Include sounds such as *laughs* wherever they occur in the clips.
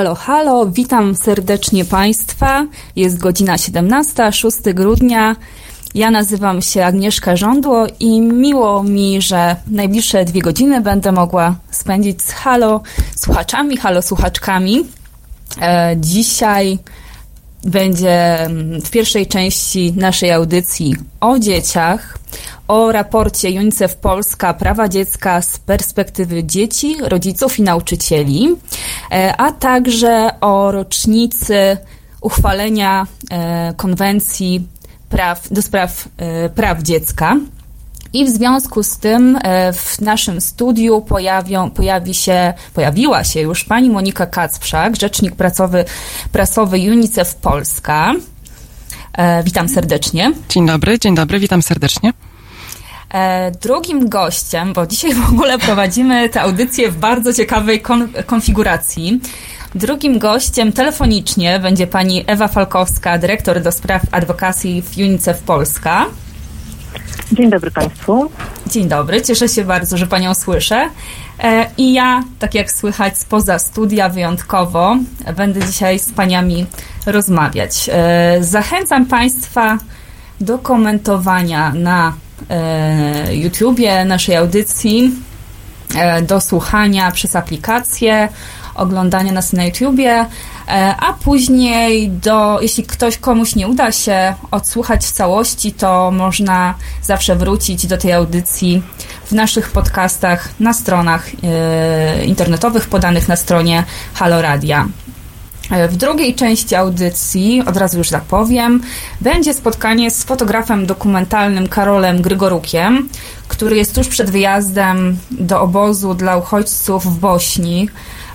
Halo, halo, witam serdecznie Państwa. Jest godzina 17, 6 grudnia. Ja nazywam się Agnieszka Żądło i miło mi, że najbliższe dwie godziny będę mogła spędzić z halo słuchaczami, halo słuchaczkami. E, dzisiaj będzie mm, w pierwszej części naszej audycji o dzieciach, o raporcie UNICEF Polska Prawa Dziecka z perspektywy dzieci, rodziców i nauczycieli, e, a także o rocznicy uchwalenia e, konwencji praw, do spraw e, praw dziecka. I w związku z tym w naszym studiu pojawią, pojawi się, pojawiła się już pani Monika Kacprzak, rzecznik prasowy, prasowy UNICEF Polska. Witam serdecznie. Dzień dobry, dzień dobry, witam serdecznie. E, drugim gościem, bo dzisiaj w ogóle prowadzimy tę audycję w bardzo ciekawej kon konfiguracji. Drugim gościem telefonicznie będzie pani Ewa Falkowska, dyrektor do spraw adwokacji w UNICEF Polska. Dzień dobry Państwu. Dzień dobry, cieszę się bardzo, że Panią słyszę. E, I ja, tak jak słychać spoza studia wyjątkowo, będę dzisiaj z Paniami rozmawiać. E, zachęcam Państwa do komentowania na YouTubie naszej audycji e, do słuchania przez aplikację, oglądania nas na YouTubie, e, a później do, jeśli ktoś komuś nie uda się odsłuchać w całości, to można zawsze wrócić do tej audycji w naszych podcastach na stronach internetowych podanych na stronie Halo Radia. W drugiej części audycji, od razu już zapowiem, będzie spotkanie z fotografem dokumentalnym Karolem Grygorukiem, który jest tuż przed wyjazdem do obozu dla uchodźców w Bośni.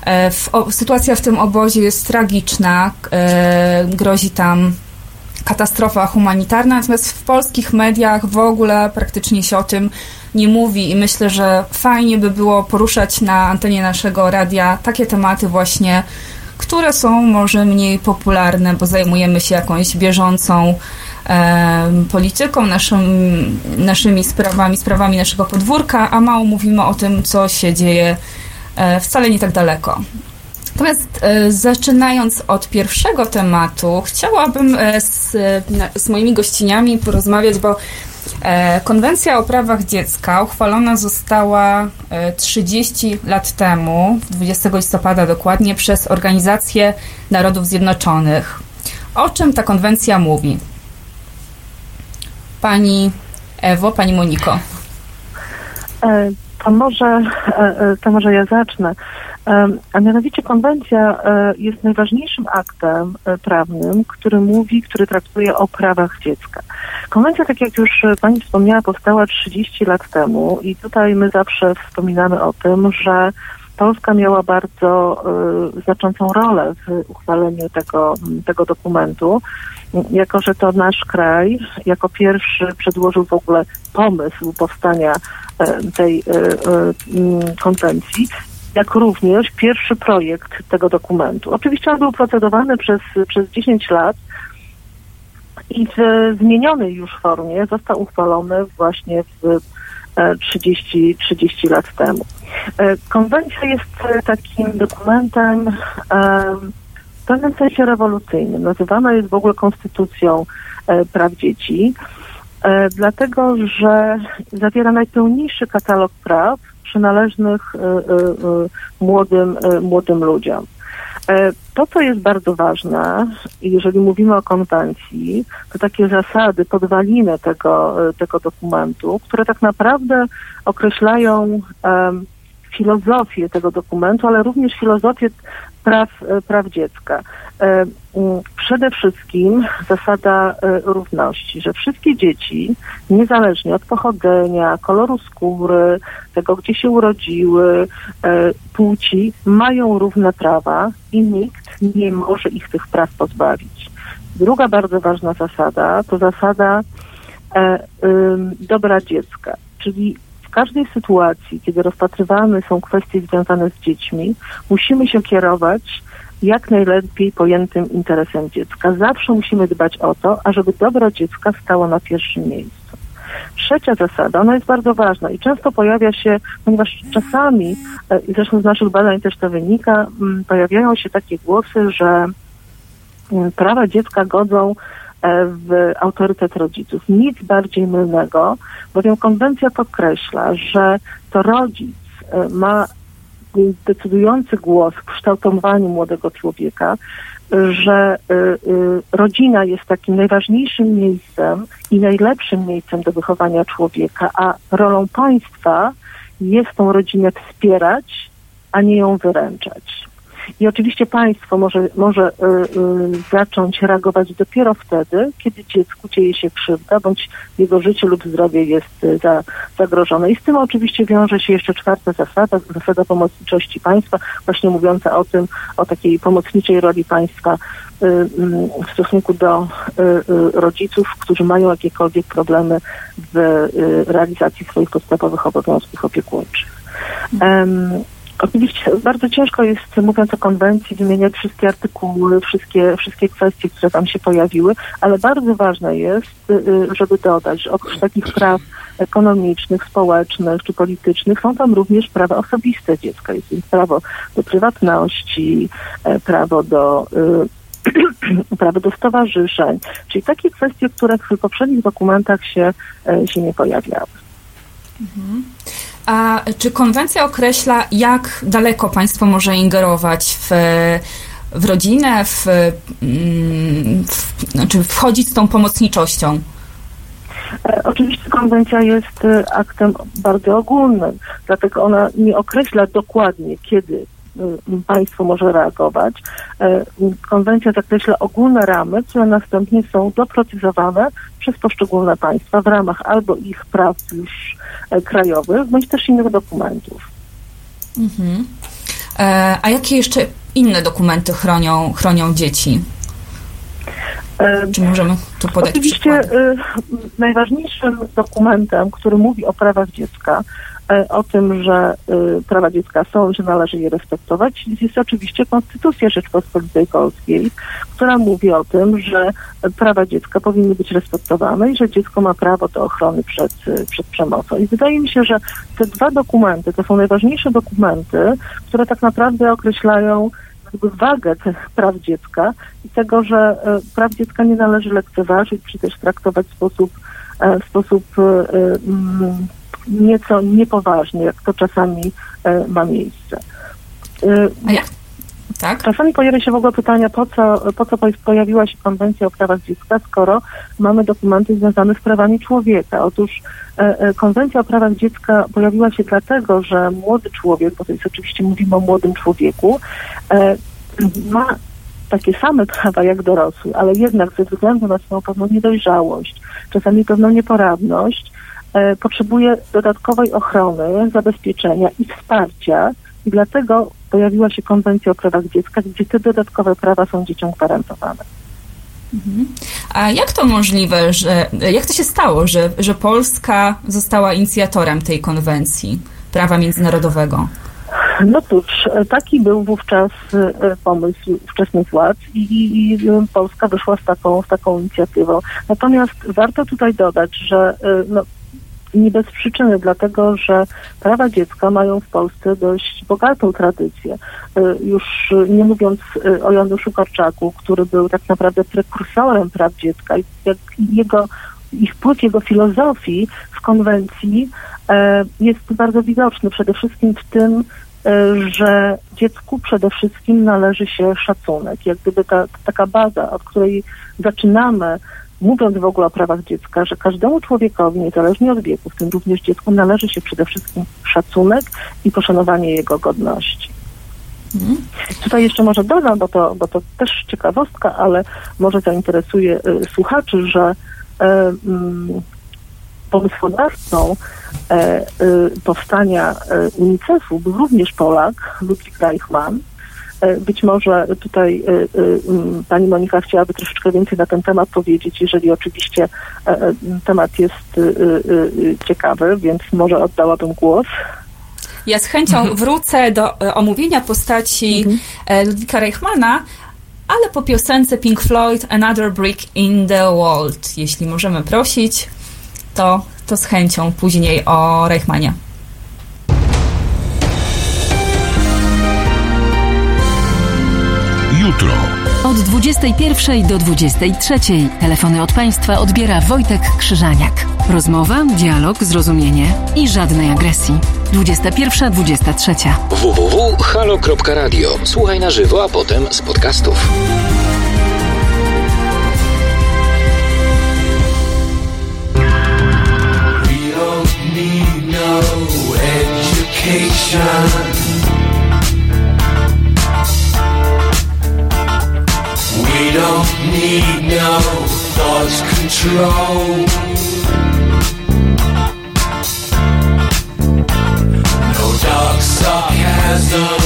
E, w, o, sytuacja w tym obozie jest tragiczna, e, grozi tam katastrofa humanitarna, natomiast w polskich mediach w ogóle praktycznie się o tym nie mówi i myślę, że fajnie by było poruszać na antenie naszego radia takie tematy właśnie które są może mniej popularne, bo zajmujemy się jakąś bieżącą e, polityką, naszym, naszymi sprawami, sprawami naszego podwórka, a mało mówimy o tym, co się dzieje e, wcale nie tak daleko. Natomiast e, zaczynając od pierwszego tematu, chciałabym e, z, z moimi gościniami porozmawiać, bo E, konwencja o prawach dziecka uchwalona została 30 e, lat temu, 20 listopada dokładnie, przez Organizację Narodów Zjednoczonych. O czym ta konwencja mówi? Pani Ewo, pani Moniko. E, to może, to może ja zacznę. A mianowicie konwencja e, jest najważniejszym aktem e, prawnym, który mówi, który traktuje o prawach dziecka. Konwencja, tak jak już pani wspomniała, powstała 30 lat temu i tutaj my zawsze wspominamy o tym, że Polska miała bardzo y, znaczącą rolę w uchwaleniu tego, tego dokumentu, jako że to nasz kraj jako pierwszy przedłożył w ogóle pomysł powstania y, tej y, konwencji jak również pierwszy projekt tego dokumentu. Oczywiście on był procedowany przez, przez 10 lat i w zmienionej już formie został uchwalony właśnie w 30, e, 30 lat temu. E, konwencja jest e, takim dokumentem w pewnym sensie rewolucyjnym. Nazywana jest w ogóle konstytucją praw dzieci, dlatego że zawiera najpełniejszy katalog praw, przynależnych e, e, e, młodym, młodym ludziom. To, co jest bardzo ważne, jeżeli mówimy o konwencji, to takie zasady, podwaliny tego, tego dokumentu, które tak naprawdę określają um, filozofię tego dokumentu, ale również filozofię praw, e, praw dziecka. E, przede wszystkim zasada e, równości, że wszystkie dzieci, niezależnie od pochodzenia, koloru skóry, tego, gdzie się urodziły, płci, mają równe prawa i nikt nie może ich tych praw pozbawić. Druga bardzo ważna zasada to zasada dobra dziecka, czyli każdej sytuacji, kiedy rozpatrywane są kwestie związane z dziećmi, musimy się kierować jak najlepiej pojętym interesem dziecka. Zawsze musimy dbać o to, ażeby dobro dziecka stało na pierwszym miejscu. Trzecia zasada, ona jest bardzo ważna i często pojawia się, ponieważ czasami, e, i zresztą z naszych badań też to wynika, mm, pojawiają się takie głosy, że mm, prawa dziecka godzą w autorytet rodziców. Nic bardziej mylnego, bowiem konwencja podkreśla, że to rodzic e, ma decydujący głos w kształtowaniu młodego człowieka, że y, y, rodzina jest takim najważniejszym miejscem i najlepszym miejscem do wychowania człowieka, a rolą państwa jest tą rodzinę wspierać, a nie ją wyręczać. I oczywiście państwo może, może y, y, zacząć reagować dopiero wtedy, kiedy dziecku dzieje się krzywda, bądź jego życie lub zdrowie jest y, za, zagrożone. I z tym oczywiście wiąże się jeszcze czwarta zasada, zasada pomocniczości państwa, właśnie mówiąca o tym, o takiej pomocniczej roli państwa w stosunku do rodziców, którzy mają jakiekolwiek problemy w realizacji swoich podstawowych obowiązków opiekuńczych. Oczywiście bardzo ciężko jest, mówiąc o konwencji, wymieniać wszystkie artykuły, wszystkie, wszystkie kwestie, które tam się pojawiły, ale bardzo ważne jest, y, y, żeby dodać, że oprócz takich praw ekonomicznych, społecznych czy politycznych są tam również prawa osobiste dziecka. Jest prawo do prywatności, e, prawo do y, *clears throat* prawo do stowarzyszeń, czyli takie kwestie, które w poprzednich dokumentach się, e, się nie pojawiały. Mhm. A czy konwencja określa, jak daleko państwo może ingerować w, w rodzinę, w, w, znaczy wchodzić z tą pomocniczością? E, oczywiście konwencja jest e, aktem bardzo ogólnym, dlatego ona nie określa dokładnie, kiedy państwo może reagować. E, konwencja zakreśla ogólne ramy, które następnie są doprecyzowane przez poszczególne państwa w ramach albo ich praw już e, krajowych, bądź też innych dokumentów. Mhm. E, a jakie jeszcze inne dokumenty chronią, chronią dzieci? Czy możemy tu podać Oczywiście y, najważniejszym dokumentem, który mówi o prawach dziecka, o tym, że y, prawa dziecka są, że należy je respektować, jest oczywiście Konstytucja Rzeczpospolitej Polskiej, która mówi o tym, że prawa dziecka powinny być respektowane i że dziecko ma prawo do ochrony przed, y, przed przemocą. I wydaje mi się, że te dwa dokumenty to są najważniejsze dokumenty, które tak naprawdę określają wagę tych praw dziecka i tego, że y, praw dziecka nie należy lekceważyć, czy też traktować w sposób, e, w sposób mm, nieco niepoważnie, jak to czasami e, ma miejsce. E, A jak? Tak? Czasami pojawia się w ogóle pytania, po co, po co pojawiła się konwencja o prawach dziecka, skoro mamy dokumenty związane z prawami człowieka. Otóż e, konwencja o prawach dziecka pojawiła się dlatego, że młody człowiek, bo to jest oczywiście mówimy o młodym człowieku, ma takie same prawa jak dorosły, ale jednak ze względu na swoją pewną niedojrzałość, czasami pewną nieporadność, E, potrzebuje dodatkowej ochrony, zabezpieczenia i wsparcia i dlatego pojawiła się konwencja o prawach dziecka, gdzie te dodatkowe prawa są dzieciom gwarantowane. Mhm. A jak to możliwe, że jak to się stało, że, że Polska została inicjatorem tej konwencji prawa międzynarodowego? No cóż, taki był wówczas e, pomysł ówczesnych władz i, i, i, Polska wyszła z taką, z taką inicjatywą. Natomiast warto tutaj dodać, że e, no, nie bez przyczyny, dlatego że prawa dziecka mają w Polsce dość bogatą tradycję. Y, już nie mówiąc y, o Januszu Korczaku, który był tak naprawdę prekursorem praw dziecka i jego i wpływ jego filozofii w konwencji e, jest bardzo widoczny przede wszystkim w tym, e, że dziecku przede wszystkim należy się szacunek. Jak gdyby ta, taka baza, od której zaczynamy mówiąc w ogóle o prawach dziecka, że każdemu człowiekowi, niezależnie od wieku, w tym również dziecku, należy się przede wszystkim szacunek i poszanowanie jego godności. Mhm. Tutaj jeszcze może dodam, bo to, bo to też ciekawostka, ale może zainteresuje y, słuchaczy, że y, y, pomysłodawcą e, y, powstania e, UNICEF-u był również Polak, Ludwik Reichmann, być może tutaj e, e, pani Monika chciałaby troszeczkę więcej na ten temat powiedzieć, jeżeli oczywiście temat jest ciekawy, więc może oddałabym głos. Ja z chęcią mhm. wrócę do omówienia postaci mhm. Ludwika Reichmana, ale po piosence Pink Floyd Another Brick in the Wall. Jeśli możemy prosić, to to z chęcią później o Reichmanie. Jutro. Od 21 do 23 telefony od państwa odbiera Wojtek Krzyżaniak. Rozmowa, dialog, zrozumienie i żadnej agresji. 21-23. www.halo.radio. Słuchaj na żywo, a potem z podcastów. We don't need no education. We don't need no thought control. No dark sarcasm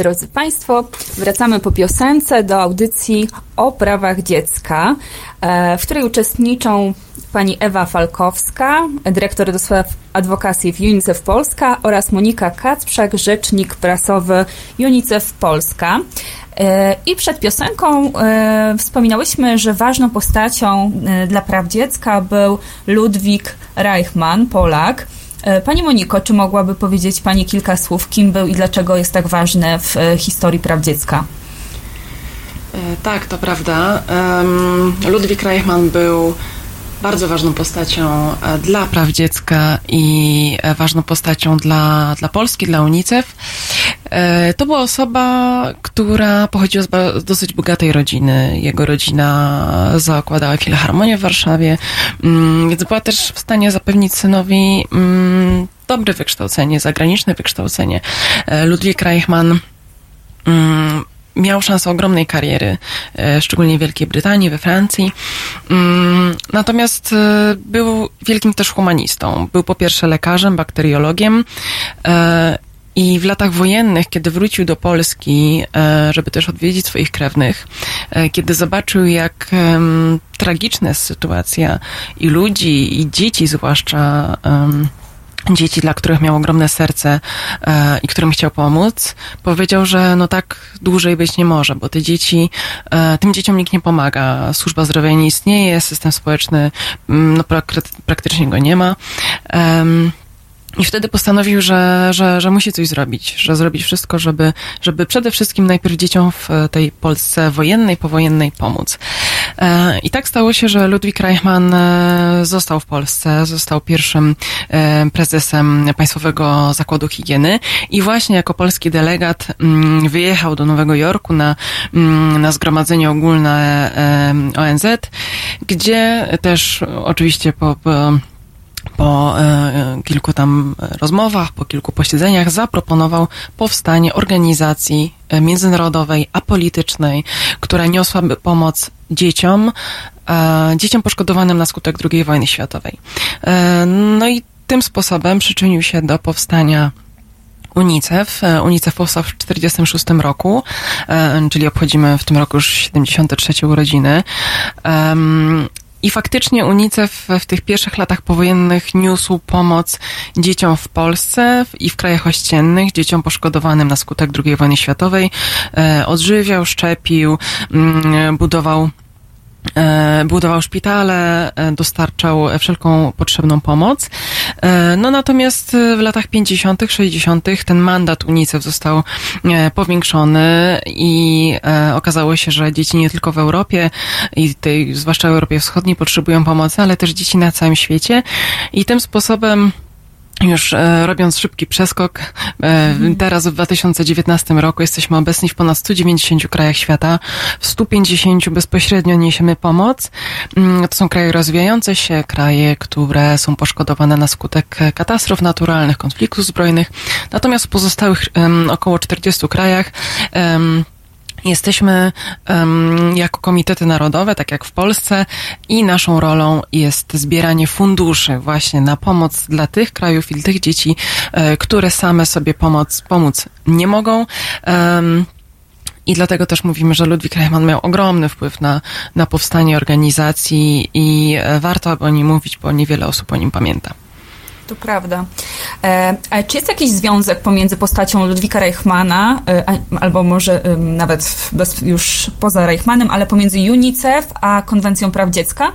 Drodzy Państwo, wracamy po piosence do audycji o prawach dziecka, e, w której uczestniczą pani Ewa Falkowska, dyrektor do spraw adwokacji w UNICEF Polska oraz Monika Kacprzak, rzecznik prasowy UNICEF Polska. E, I przed piosenką e, wspominałyśmy, że ważną postacią dla praw dziecka był Ludwik Reichmann, Polak. E, Pani Moniko, czy mogłaby powiedzieć Pani kilka słów, kim był i dlaczego jest tak ważny w e, historii praw dziecka? E, Tak, to prawda. Ludwik Reichmann był bardzo ważną postacią dla praw dziecka i ważną postacią dla, dla Polski, dla UNICEF. E, To była osoba, która pochodziła z dosyć bogatej rodziny. Jego rodzina zakładała filharmonię w Warszawie, mm, więc była też w stanie zapewnić synowi mm, dobre wykształcenie, zagraniczne wykształcenie. E, Ludwik Reichmann mm, miał szansę ogromnej kariery, e, szczególnie w Wielkiej Brytanii, we Francji. Natomiast był wielkim też humanistą. Był po pierwsze lekarzem, bakteriologiem i w latach wojennych, kiedy wrócił do Polski, e, żeby też odwiedzić swoich krewnych, e, kiedy zobaczył, jak tragiczna jest sytuacja i ludzi, i dzieci zwłaszcza, dzieci, dla których miał ogromne serce e, i którym chciał pomóc, powiedział, że no tak dłużej być nie może, bo te dzieci, tym dzieciom nikt nie pomaga. Służba zdrowia nie istnieje, system społeczny mm, no, prak- praktycznie go nie ma. I wtedy postanowił, że, że, że musi coś zrobić, że zrobić wszystko, żeby, żeby przede wszystkim najpierw dzieciom w tej Polsce wojennej, powojennej pomóc. E, I tak stało się, że Ludwik Reichmann e, został w Polsce, został pierwszym e, prezesem Państwowego Zakładu Higieny i właśnie jako polski delegat mm, wyjechał do Nowego Jorku na, mm, na zgromadzenie ogólne ONZ, gdzie też oczywiście po, po po e, kilku tam rozmowach, po kilku posiedzeniach zaproponował powstanie organizacji e, międzynarodowej, apolitycznej, która niosłaby pomoc dzieciom, e, dzieciom poszkodowanym na skutek II wojny światowej. No i tym sposobem przyczynił się do powstania UNICEF. UNICEF powstał w 1946 roku, czyli obchodzimy w tym roku już 73 urodziny. I faktycznie UNICEF w tych pierwszych latach powojennych niósł pomoc dzieciom w Polsce i w krajach ościennych, dzieciom poszkodowanym na skutek II wojny światowej. E, Odżywiał, szczepił, mm, budował budował szpitale, e, dostarczał wszelką potrzebną pomoc. E, No natomiast e, w latach 50., 60. ten mandat UNICEF został e, powiększony i e, okazało się, że dzieci nie tylko w Europie i tej, zwłaszcza w Europie Wschodniej potrzebują pomocy, ale też dzieci na całym świecie i tym sposobem już e, robiąc szybki przeskok, e, teraz w 2019 roku jesteśmy obecni w ponad 190 krajach świata. W 150 bezpośrednio niesiemy pomoc. Mm, To są kraje rozwijające się, kraje, które są poszkodowane na skutek katastrof naturalnych, konfliktów zbrojnych. Natomiast w pozostałych około 40 krajach Jesteśmy um, jako komitety narodowe, tak jak w Polsce, i naszą rolą jest zbieranie funduszy właśnie na pomoc dla tych krajów i tych dzieci, e, które same sobie pomoc, pomóc nie mogą. Em, i dlatego też mówimy, że Ludwik Reichmann miał ogromny wpływ na, na powstanie organizacji i e, warto o nim mówić, bo niewiele osób o nim pamięta. To prawda. E, a czy jest jakiś związek pomiędzy postacią Ludwika Reichmana, e, albo może nawet bez, już poza Reichmanem, ale pomiędzy UNICEF a Konwencją Praw Dziecka?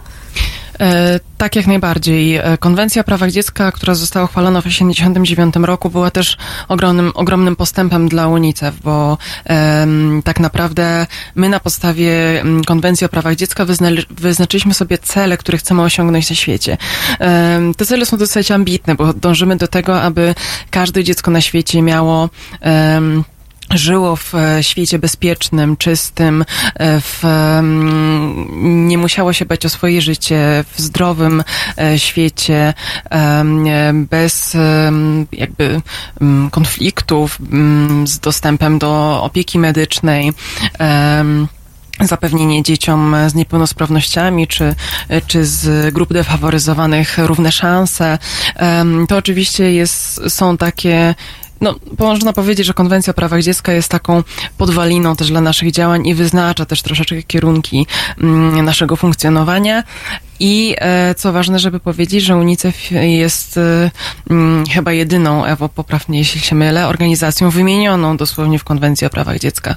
E, Tak, jak najbardziej. E, Konwencja o prawach dziecka, która została uchwalona w 1989 roku, była też ogromnym, ogromnym postępem dla UNICEF, bo em, tak naprawdę my na podstawie Konwencji o prawach dziecka wyzna, wyznaczyliśmy sobie cele, które chcemy osiągnąć na świecie. Em, te cele są dosyć ambitne, bo dążymy do tego, aby każde dziecko na świecie miało em, żyło w e, świecie bezpiecznym, czystym, e, w, mm, nie musiało się bać o swoje życie, w zdrowym e, świecie, bez jakby mm, konfliktów, mm, z dostępem do opieki medycznej. zapewnienie dzieciom z niepełnosprawnościami czy, czy z grup defaworyzowanych równe szanse. To oczywiście jest, są takie no, można powiedzieć, że konwencja o prawach dziecka jest taką podwaliną też dla naszych działań i wyznacza też troszeczkę kierunki mm, naszego funkcjonowania. I e, co ważne, żeby powiedzieć, że UNICEF jest e, mm, chyba jedyną, Ewo, poprawnie jeśli się mylę, organizacją wymienioną dosłownie w konwencji o prawach dziecka.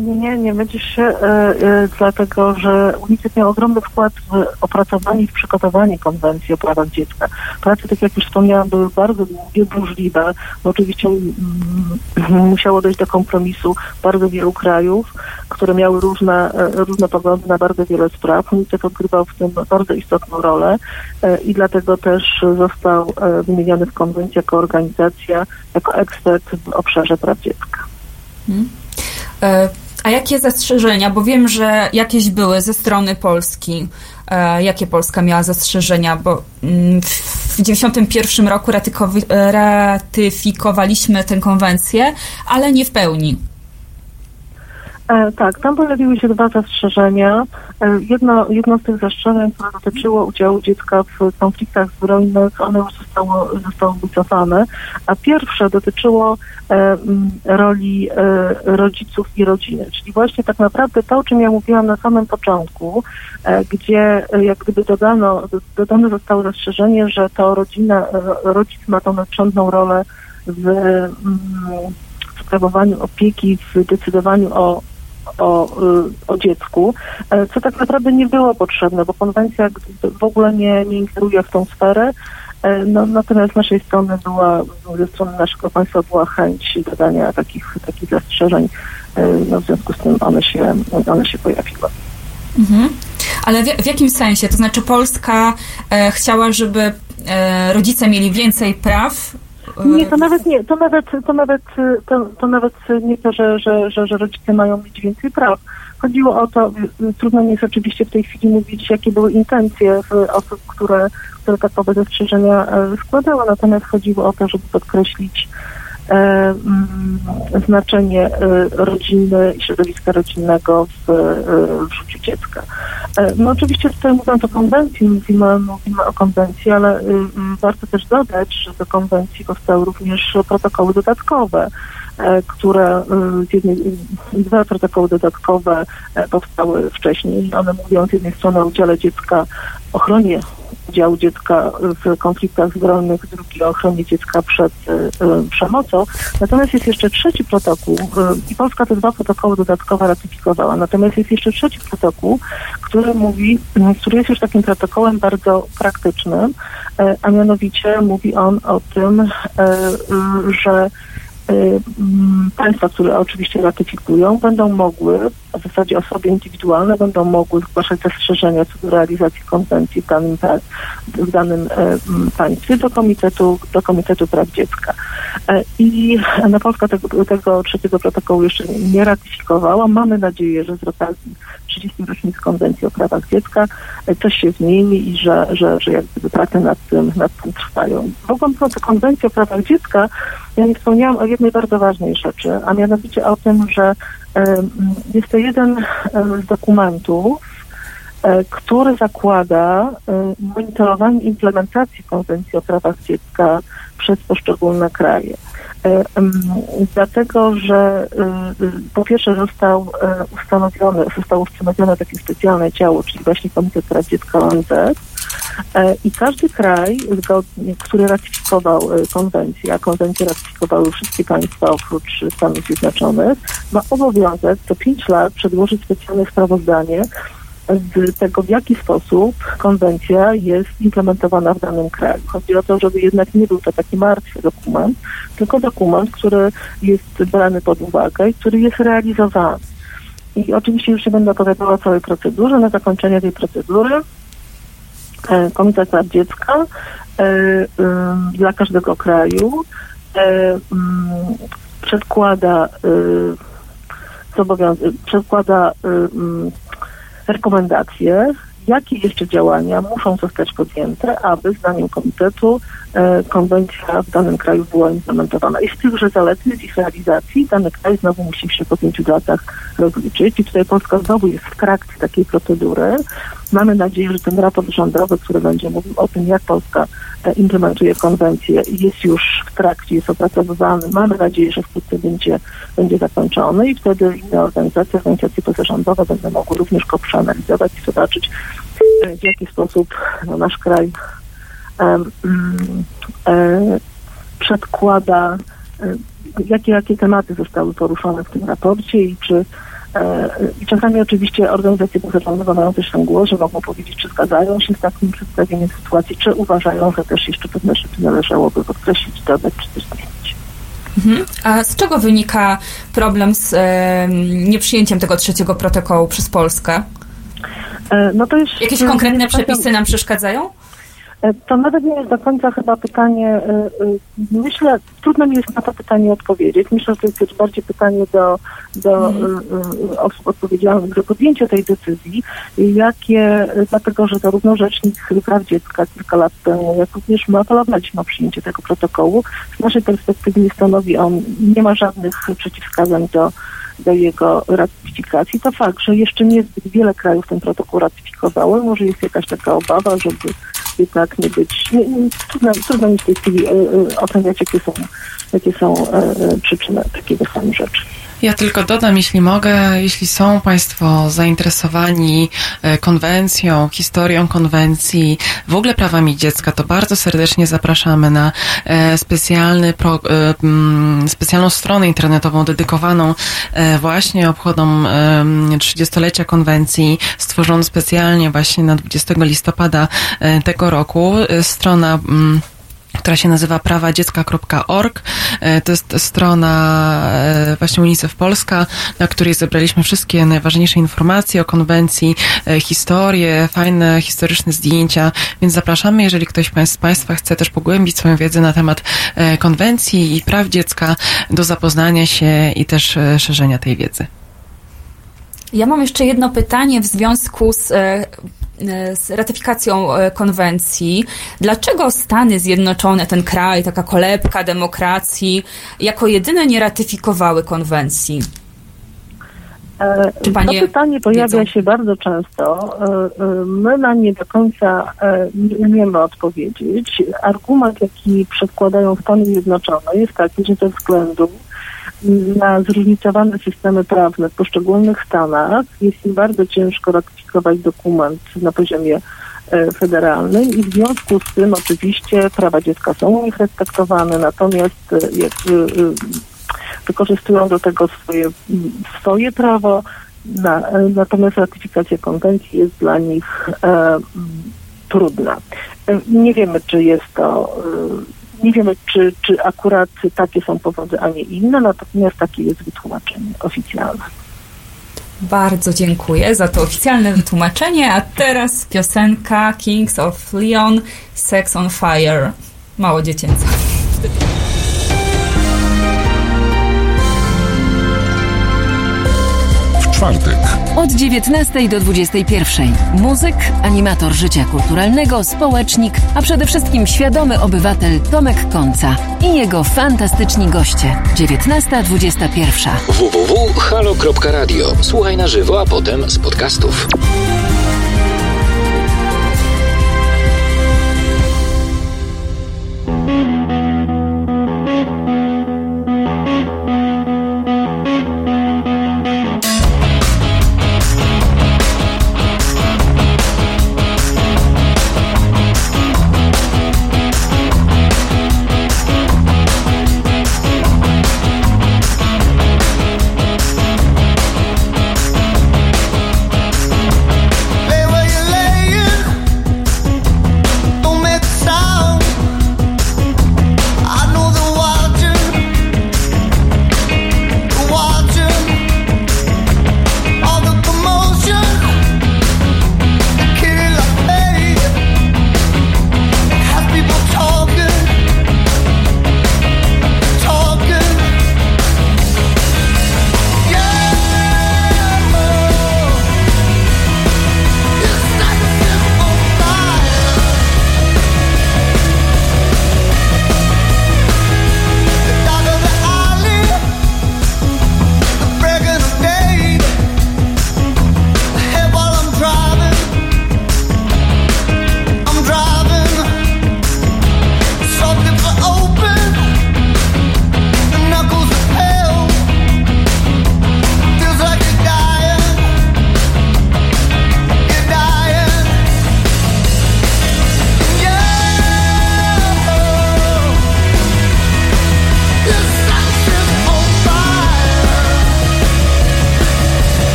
Nie, nie, nie mylisz się, e, e, dlatego że UNICEF miał ogromny wkład w opracowanie i w przygotowanie konwencji o prawach dziecka. Prace, tak jak już wspomniałam, były bardzo długie, burzliwe, oczywiście mm, musiało dojść do kompromisu bardzo wielu krajów, które miały różne, e, różne poglądy na bardzo wiele spraw. UNICEF odgrywał w tym bardzo istotną rolę e, i dlatego też został wymieniony w konwencji jako organizacja, jako ekspert w obszarze praw dziecka. E, A jakie zastrzeżenia? Bo wiem, że jakieś były ze strony Polski. E, Jakie Polska miała zastrzeżenia? Bo mm, w 1991 roku e, ratyfikowaliśmy tę konwencję, ale nie w pełni. E, tak, tam pojawiły się dwa zastrzeżenia. E, jedno, jedno z tych zastrzeżeń, które dotyczyło udziału dziecka w konfliktach zbrojnych, one już zostało, zostało wycofane, a pierwsze dotyczyło e, roli e, rodziców i rodziny, czyli właśnie tak naprawdę to, o czym ja mówiłam na samym początku, e, gdzie e, jak gdyby dodano, do- dodane zostało zastrzeżenie, że to rodzina, rodzic ma tą nadrzędną rolę w mm, sprawowaniu opieki, w decydowaniu o, o, y, o dziecku, e, co tak naprawdę nie było potrzebne, bo konwencja w ogóle nie, nie ingeruje w tą sferę. E, No, natomiast z naszej strony była, ze strony naszego państwa była chęć dodania takich, takich zastrzeżeń, e, no, w związku z tym one się, one się pojawiły. Mhm. Ale w, w jakim sensie? To znaczy Polska e, chciała, żeby e, rodzice mieli więcej praw? Nie, to nawet nie, to nawet, to nawet, to, to nawet nie to, że, że, że, że rodzice mają mieć więcej praw. Chodziło o to, trudno mi jest oczywiście w tej chwili mówić, jakie były intencje osób, które, które takowe zastrzeżenia e, składały, natomiast chodziło o to, żeby podkreślić znaczenie e, rodziny i środowiska rodzinnego w, e, w życiu dziecka. E, No oczywiście tutaj mówiąc o konwencji, mówimy, mówimy o konwencji, ale y, y, warto też dodać, że do konwencji powstały również protokoły dodatkowe, e, które y, jednej, y, dwa protokoły dodatkowe e, powstały wcześniej. One mówią z jednej strony o udziale dziecka, ochronie udziału dziecka w konfliktach zbrojnych, drugi o ochronie dziecka przed y, przemocą. Natomiast jest jeszcze trzeci protokół y, i Polska te dwa protokoły dodatkowe ratyfikowała. Natomiast jest jeszcze trzeci protokół, który mówi, który jest już takim protokołem bardzo praktycznym, e, a mianowicie mówi on o tym, e, że państwa, które oczywiście ratyfikują, będą mogły, w zasadzie osoby indywidualne będą mogły zgłaszać zastrzeżenia co do realizacji konwencji w danym, w danym e, państwie do Komitetu, do Komitetu Praw Dziecka. E, I no, Polska tego, tego trzeciego protokołu jeszcze nie ratyfikowała. Mamy nadzieję, że z okazji 30 rocznic Konwencji o prawach dziecka e, coś się zmieni i że, że, że jak gdyby prace nad tym, nad tym trwają. W ogóle mówiąc o Konwencji o prawach dziecka, ja nie wspomniałam o jednej bardzo ważnej rzeczy, a mianowicie o tym, że jest to jeden z dokumentów, e, który zakłada e, monitorowanie implementacji Konwencji o prawach dziecka przez poszczególne kraje. E, Dlatego, że po pierwsze został ustanowiony, zostało ustanowione takie specjalne ciało, czyli właśnie Komitet Praw Dziecka ONZ, I każdy kraj, który ratyfikował e, konwencję, a konwencję ratyfikowały wszystkie państwa oprócz Stanów Zjednoczonych, ma obowiązek co pięć lat przedłożyć specjalne sprawozdanie z tego, w jaki sposób konwencja jest implementowana w danym kraju. Chodzi o to, żeby jednak nie był to taki martwy dokument, tylko dokument, który jest brany pod uwagę i który jest realizowany. I oczywiście już nie będę opowiadała o całej procedurze. Na zakończenie tej procedury e, Komitet Praw Dziecka e, e, dla każdego kraju e, mm, przedkłada e, przedkłada e, mm, rekomendacje, jakie jeszcze działania muszą zostać podjęte, aby zdaniem komitetu e, konwencja w danym kraju była implementowana. I z tychże zaletnych z ich realizacji dany kraj znowu musi się po pięciu latach rozliczyć i tutaj Polska znowu jest w trakcie takiej procedury. Mamy nadzieję, że ten raport rządowy, który będzie mówił o tym, jak Polska e, implementuje konwencję, jest już w trakcie, jest opracowywany. Mamy nadzieję, że wkrótce będzie, będzie zakończony i wtedy inne organizacje, organizacje pozarządowe będą mogły również go przeanalizować i zobaczyć, e, w jaki sposób no, nasz kraj mm, e, przedkłada, jakie, jakie tematy zostały poruszone w tym raporcie i czy czasami oczywiście organizacje pozarządowe mają też ten głos, że mogą powiedzieć, czy zgadzają się z takim przedstawieniem sytuacji, czy uważają, że też jeszcze pewne rzeczy należałoby podkreślić, dodać, czy też zmienić. Mhm. A z czego wynika problem z e, nieprzyjęciem tego trzeciego protokołu przez Polskę? E, No to jest, Jakieś konkretne przepisy nam przeszkadzają? E, To nawet nie jest do końca chyba pytanie, e, e, myślę, trudno mi jest na to pytanie odpowiedzieć. Myślę, że to jest bardziej pytanie do, do osób odpowiedzialnych za podjęcie tej decyzji, jakie, dlatego że zarówno Rzecznik Praw Dziecka kilka lat temu, jak również my apelowaliśmy o przyjęcie tego protokołu. Z naszej perspektywy nie stanowi on, nie ma żadnych przeciwwskazań do do jego ratyfikacji. To fakt, że jeszcze niezbyt wiele krajów ten protokół ratyfikowało. Może jest jakaś taka obawa, żeby jednak nie być... Nie, nie, trudno, trudno mi w tej chwili e, e, oceniać, jakie są, jakie są e, e, przyczyny takiego stanu rzeczy. Ja tylko dodam, jeśli mogę, jeśli są Państwo zainteresowani e, konwencją, historią konwencji, w ogóle prawami dziecka, to bardzo serdecznie zapraszamy na e, specjalny pro, e, mm, specjalną stronę internetową dedykowaną właśnie obchodom em, 30-lecia konwencji, stworzoną specjalnie właśnie na 20 listopada tego roku. Strona mm, która się nazywa prawadziecka.org. E, To jest strona e, właśnie UNICEF Polska, na której zebraliśmy wszystkie najważniejsze informacje o konwencji, e, historie, fajne historyczne zdjęcia, więc zapraszamy, jeżeli ktoś z Państwa chce też pogłębić swoją wiedzę na temat konwencji i praw dziecka, do zapoznania się i też szerzenia tej wiedzy. Ja mam jeszcze jedno pytanie w związku z, z ratyfikacją e, konwencji. Dlaczego Stany Zjednoczone, ten kraj, taka kolebka demokracji, jako jedyne nie ratyfikowały konwencji? E, panie to pytanie pojawia wiedzą? się bardzo często. E, e, My na nie do końca e, nie umiemy odpowiedzieć. Argument, jaki przedkładają Stany Zjednoczone jest taki, że ze względu na zróżnicowane systemy prawne w poszczególnych stanach jest im bardzo ciężko ratyfikować dokument na poziomie e, federalnym i w związku z tym oczywiście prawa dziecka są u nich respektowane, natomiast e, e, wykorzystują do tego swoje, swoje prawo, na, natomiast ratyfikacja konwencji jest dla nich e, trudna. Nie wiemy, czy jest to, nie wiemy, czy, czy akurat takie są powody, a nie inne, natomiast takie jest wytłumaczenie oficjalne. Bardzo dziękuję za to oficjalne wytłumaczenie, a teraz piosenka Kings of Leon, Sex on Fire. Mało dziecięca. W czwartek Od 19 do 21. Muzyk, animator życia kulturalnego, społecznik, a przede wszystkim świadomy obywatel Tomek Końca i jego fantastyczni goście. 19.21. www.halo.radio. Słuchaj na żywo, a potem z podcastów.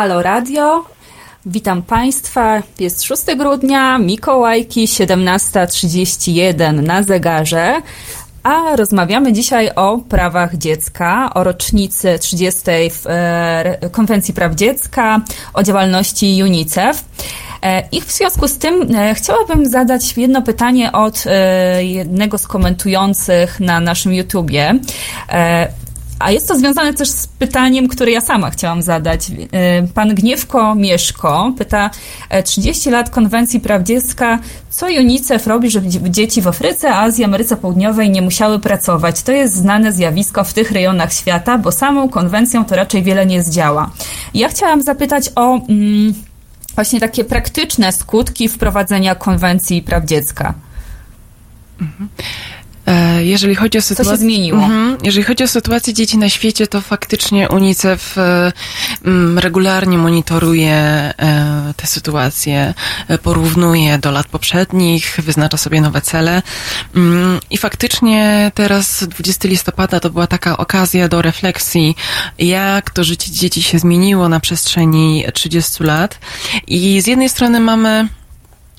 Halo Radio. Witam Państwa. Jest 6 grudnia, Mikołajki, 17.31 na zegarze. A rozmawiamy dzisiaj o prawach dziecka, o rocznicy 30. w, e, Konwencji Praw Dziecka, o działalności UNICEF. E, I w związku z tym e, chciałabym zadać jedno pytanie od jednego z komentujących na naszym YouTubie. E, a jest to związane też z pytaniem, które ja sama chciałam zadać. E, Pan Gniewko Mieszko pyta, e, 30 lat konwencji praw dziecka, co UNICEF robi, żeby dzie- dzieci w Afryce, Azji, Ameryce Południowej nie musiały pracować? To jest znane zjawisko w tych rejonach świata, bo samą konwencją to raczej wiele nie zdziała. Ja chciałam zapytać o mm, właśnie takie praktyczne skutki wprowadzenia konwencji praw dziecka. E, Jeżeli chodzi o sytuację. zmieniło? Mhm. Jeżeli chodzi o sytuację dzieci na świecie, to faktycznie UNICEF e, mm, regularnie monitoruje e, tę sytuację, e, porównuje do lat poprzednich, wyznacza sobie nowe cele. Mm, I faktycznie teraz 20 listopada to była taka okazja do refleksji, jak to życie dzieci się zmieniło na przestrzeni 30 lat. I z jednej strony mamy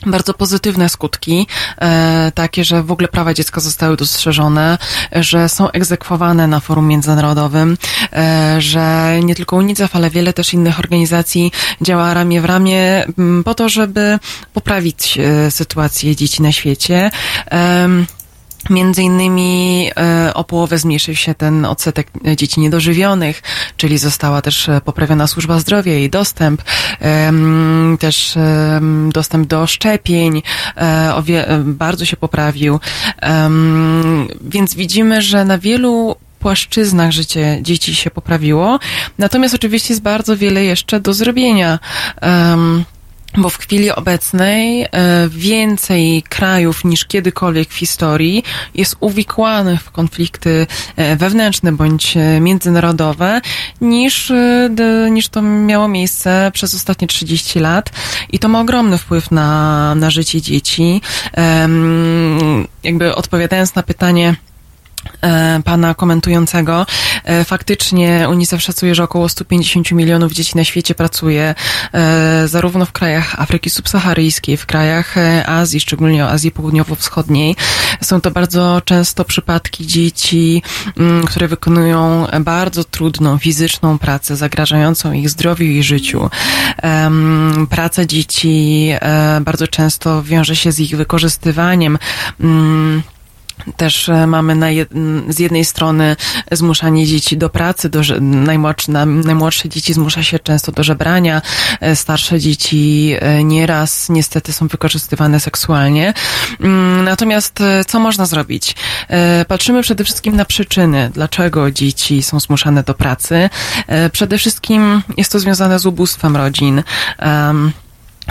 bardzo pozytywne skutki, e, takie, że w ogóle prawa dziecka zostały dostrzeżone, że są egzekwowane na forum międzynarodowym, e, że nie tylko UNICEF, ale wiele też innych organizacji działa ramię w ramię m, po to, żeby poprawić e, sytuację dzieci na świecie. Między innymi e, o połowę zmniejszył się ten odsetek dzieci niedożywionych, czyli została też e, poprawiona służba zdrowia i dostęp, też dostęp do szczepień e, bardzo się poprawił. Więc widzimy, że na wielu płaszczyznach życie dzieci się poprawiło, natomiast oczywiście jest bardzo wiele jeszcze do zrobienia. Bo w chwili obecnej e, więcej krajów niż kiedykolwiek w historii jest uwikłanych w konflikty e, wewnętrzne bądź e, międzynarodowe niż, niż to miało miejsce przez ostatnie 30 lat. I to ma ogromny wpływ na, na życie dzieci. Jakby odpowiadając na pytanie, pana komentującego. E, Faktycznie UNICEF szacuje, że około 150 milionów dzieci na świecie pracuje e, zarówno w krajach Afryki subsaharyjskiej, w krajach e, Azji, szczególnie Azji Południowo-Wschodniej. Są to bardzo często przypadki dzieci, mm, które wykonują bardzo trudną fizyczną pracę, zagrażającą ich zdrowiu i życiu. Praca dzieci e, bardzo często wiąże się z ich wykorzystywaniem. Też e, mamy na jed, z jednej strony zmuszanie dzieci do pracy, do, najmłodsze, na- najmłodsze dzieci zmusza się często do żebrania, e, starsze dzieci e, nieraz niestety są wykorzystywane seksualnie. Mm, Natomiast co można zrobić? Patrzymy przede wszystkim na przyczyny, dlaczego dzieci są zmuszane do pracy. Przede wszystkim jest to związane z ubóstwem rodzin.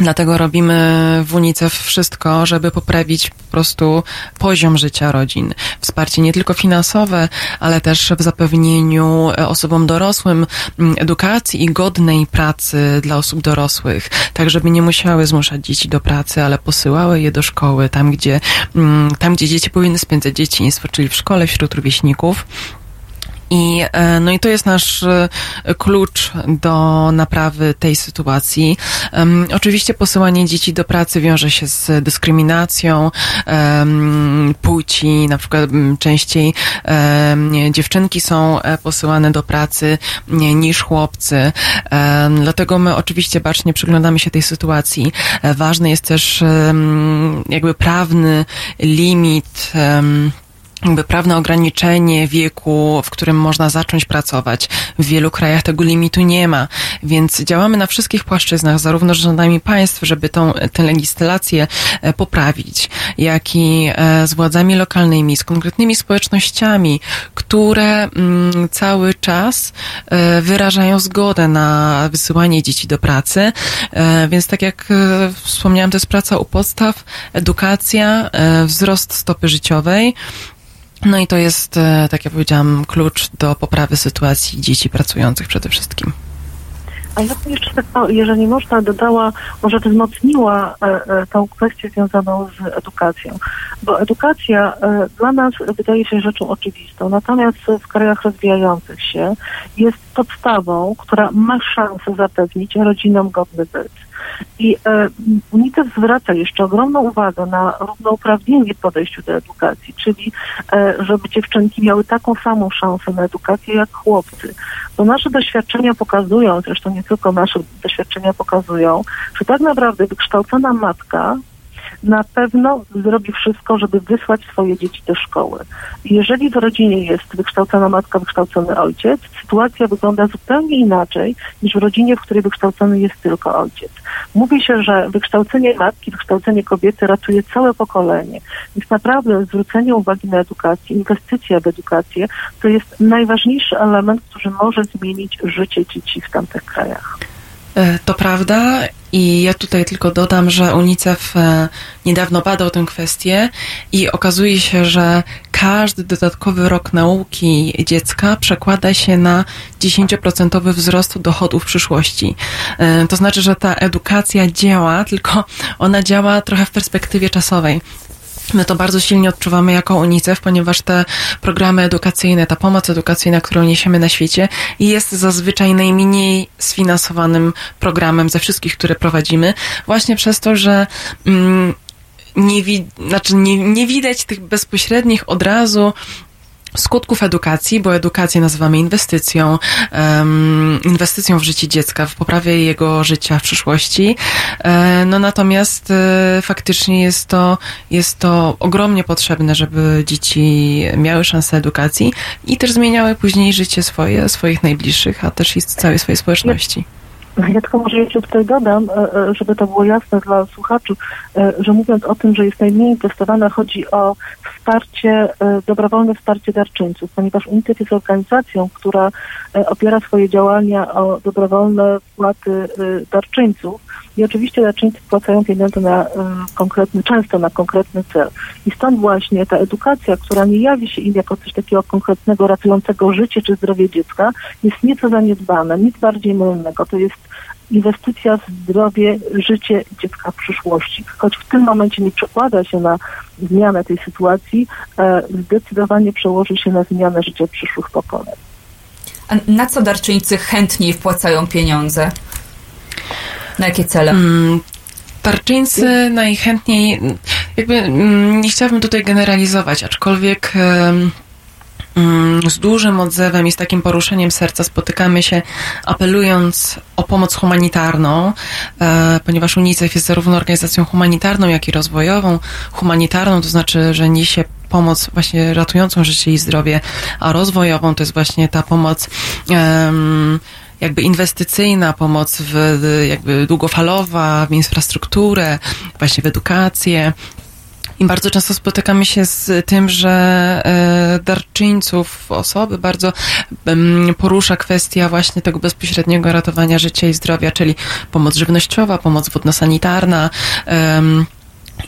Dlatego robimy w UNICEF wszystko, żeby poprawić po prostu poziom życia rodzin. Wsparcie nie tylko finansowe, ale też w zapewnieniu e, osobom dorosłym mm, edukacji i godnej pracy dla osób dorosłych, tak żeby nie musiały zmuszać dzieci do pracy, ale posyłały je do szkoły, tam gdzie, mm, tam gdzie dzieci powinny spędzać dzieciństwo, czyli w szkole wśród rówieśników. I, e, no i to jest nasz e, klucz do naprawy tej sytuacji. Oczywiście posyłanie dzieci do pracy wiąże się z dyskryminacją płci, na przykład częściej dziewczynki są e, posyłane do pracy niż chłopcy. Dlatego my oczywiście bacznie przyglądamy się tej sytuacji. Ważny jest też jakby prawny limit jakby prawne ograniczenie wieku, w którym można zacząć pracować. W wielu krajach tego limitu nie ma, więc działamy na wszystkich płaszczyznach, zarówno z rządami państw, żeby tą, tę legislację e, poprawić, jak i e, z władzami lokalnymi, z konkretnymi społecznościami, które mm, cały czas e, wyrażają zgodę na wysyłanie dzieci do pracy. Więc tak jak wspomniałam, to jest praca u podstaw, edukacja, wzrost stopy życiowej. No i to jest, e, tak jak powiedziałam, klucz do poprawy sytuacji dzieci pracujących przede wszystkim. A ja bym jeszcze jeżeli można, dodała, może wzmocniła e, e, tą kwestię związaną z edukacją. Bo edukacja dla nas wydaje się rzeczą oczywistą, natomiast w krajach rozwijających się jest podstawą, która ma szansę zapewnić rodzinom godny byt. I e, UNICEF zwraca jeszcze ogromną uwagę na równouprawnienie w podejściu do edukacji, czyli e, żeby dziewczynki miały taką samą szansę na edukację jak chłopcy. Bo nasze doświadczenia pokazują, zresztą nie tylko nasze doświadczenia pokazują, że tak naprawdę wykształcona matka na pewno zrobi wszystko, żeby wysłać swoje dzieci do szkoły. Jeżeli w rodzinie jest wykształcona matka, wykształcony ojciec, sytuacja wygląda zupełnie inaczej niż w rodzinie, w której wykształcony jest tylko ojciec. Mówi się, że wykształcenie matki, wykształcenie kobiety ratuje całe pokolenie. Więc naprawdę zwrócenie uwagi na edukację, inwestycja w edukację to jest najważniejszy element, który może zmienić życie dzieci w tamtych krajach. E, To prawda i ja tutaj tylko dodam, że UNICEF e, niedawno badał tę kwestię i okazuje się, że każdy dodatkowy rok nauki dziecka przekłada się na 10% wzrost dochodów w przyszłości. E, To znaczy, że ta edukacja działa, tylko ona działa trochę w perspektywie czasowej. My to bardzo silnie odczuwamy jako UNICEF, ponieważ te programy edukacyjne, ta pomoc edukacyjna, którą niesiemy na świecie, jest zazwyczaj najmniej sfinansowanym programem ze wszystkich, które prowadzimy, właśnie przez to, że mm, nie, wi- znaczy nie, nie widać tych bezpośrednich od razu skutków edukacji, bo edukację nazywamy inwestycją, inwestycją w życie dziecka, w poprawie jego życia w przyszłości. E, no natomiast e, faktycznie jest to, jest to ogromnie potrzebne, żeby dzieci miały szansę edukacji i też zmieniały później życie swoje, swoich najbliższych, a też i całej swojej społeczności. Ja tylko może jeszcze tutaj dodam, e, e, żeby to było jasne dla słuchaczy, e, że mówiąc o tym, że jest najmniej inwestowane, chodzi o wsparcie, dobrowolne wsparcie darczyńców, ponieważ UNICEF jest organizacją, która opiera swoje działania o dobrowolne wpłaty darczyńców i oczywiście darczyńcy wpłacają pieniądze na e, konkretny, często na konkretny cel. I stąd właśnie ta edukacja, która nie jawi się im jako coś takiego konkretnego, ratującego życie czy zdrowie dziecka, jest nieco zaniedbana, nic bardziej mylnego. To jest inwestycja w zdrowie, życie dziecka w przyszłości. Choć w tym momencie nie przekłada się na zmianę tej sytuacji, e, zdecydowanie przełoży się na zmianę życia przyszłych pokoleń. A na co darczyńcy chętniej wpłacają pieniądze? Na jakie cele? Mm, Tarczyńcy najchętniej, jakby mm, nie chciałabym tutaj generalizować, aczkolwiek mm, z dużym odzewem i z takim poruszeniem serca spotykamy się apelując o pomoc humanitarną, e, ponieważ UNICEF jest zarówno organizacją humanitarną, jak i rozwojową. Humanitarną to znaczy, że niesie pomoc właśnie ratującą życie i zdrowie, a rozwojową to jest właśnie ta pomoc em, jakby inwestycyjna, pomoc w, jakby długofalowa, w infrastrukturę, właśnie w edukację. I bardzo często spotykamy się z tym, że e, darczyńców osoby bardzo porusza kwestia właśnie tego bezpośredniego ratowania życia i zdrowia, czyli pomoc żywnościowa, pomoc wodno-sanitarna,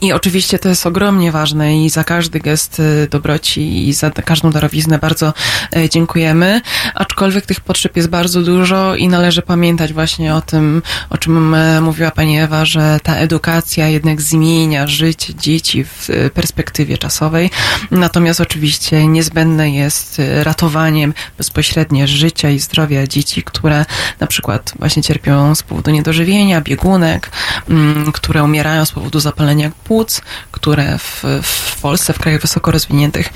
I oczywiście to jest ogromnie ważne i za każdy gest y, dobroci i za każdą darowiznę bardzo e, dziękujemy. Aczkolwiek tych potrzeb jest bardzo dużo i należy pamiętać właśnie o tym, o czym e, mówiła pani Ewa, że ta edukacja jednak zmienia życie dzieci w e, perspektywie czasowej. Natomiast oczywiście niezbędne jest ratowaniem bezpośrednie życia i zdrowia dzieci, które na przykład właśnie cierpią z powodu niedożywienia, biegunek, mm, które umierają z powodu zapalenia płuc, które w, w Polsce, w krajach wysoko rozwiniętych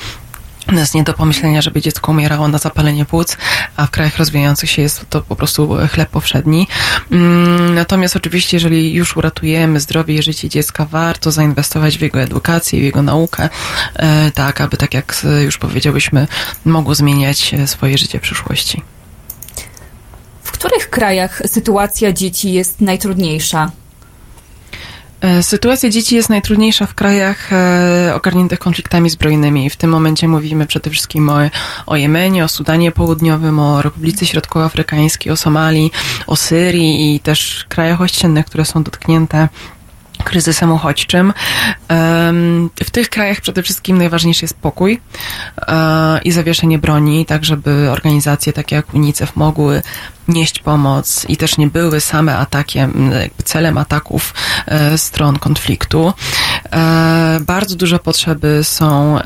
jest nie do pomyślenia, żeby dziecko umierało na zapalenie płuc, a w krajach rozwijających się jest to po prostu chleb powszedni. Mm, Natomiast oczywiście, jeżeli już uratujemy zdrowie i życie dziecka, warto zainwestować w jego edukację, w jego naukę, e, tak, aby tak jak e, już powiedziałyśmy, mogło zmieniać e, swoje życie w przyszłości. W których krajach sytuacja dzieci jest najtrudniejsza? E, Sytuacja dzieci jest najtrudniejsza w krajach e, ogarniętych konfliktami zbrojnymi. W tym momencie mówimy przede wszystkim o, o Jemenie, o Sudanie Południowym, o Republice Środkowoafrykańskiej, o Somalii, o Syrii i też krajach ościennych, które są dotknięte kryzysem uchodźczym. W tych krajach przede wszystkim najważniejszy jest pokój e, i zawieszenie broni, tak żeby organizacje takie jak UNICEF mogły nieść pomoc i też nie były same atakiem, celem ataków e, stron konfliktu. E, Bardzo duże potrzeby są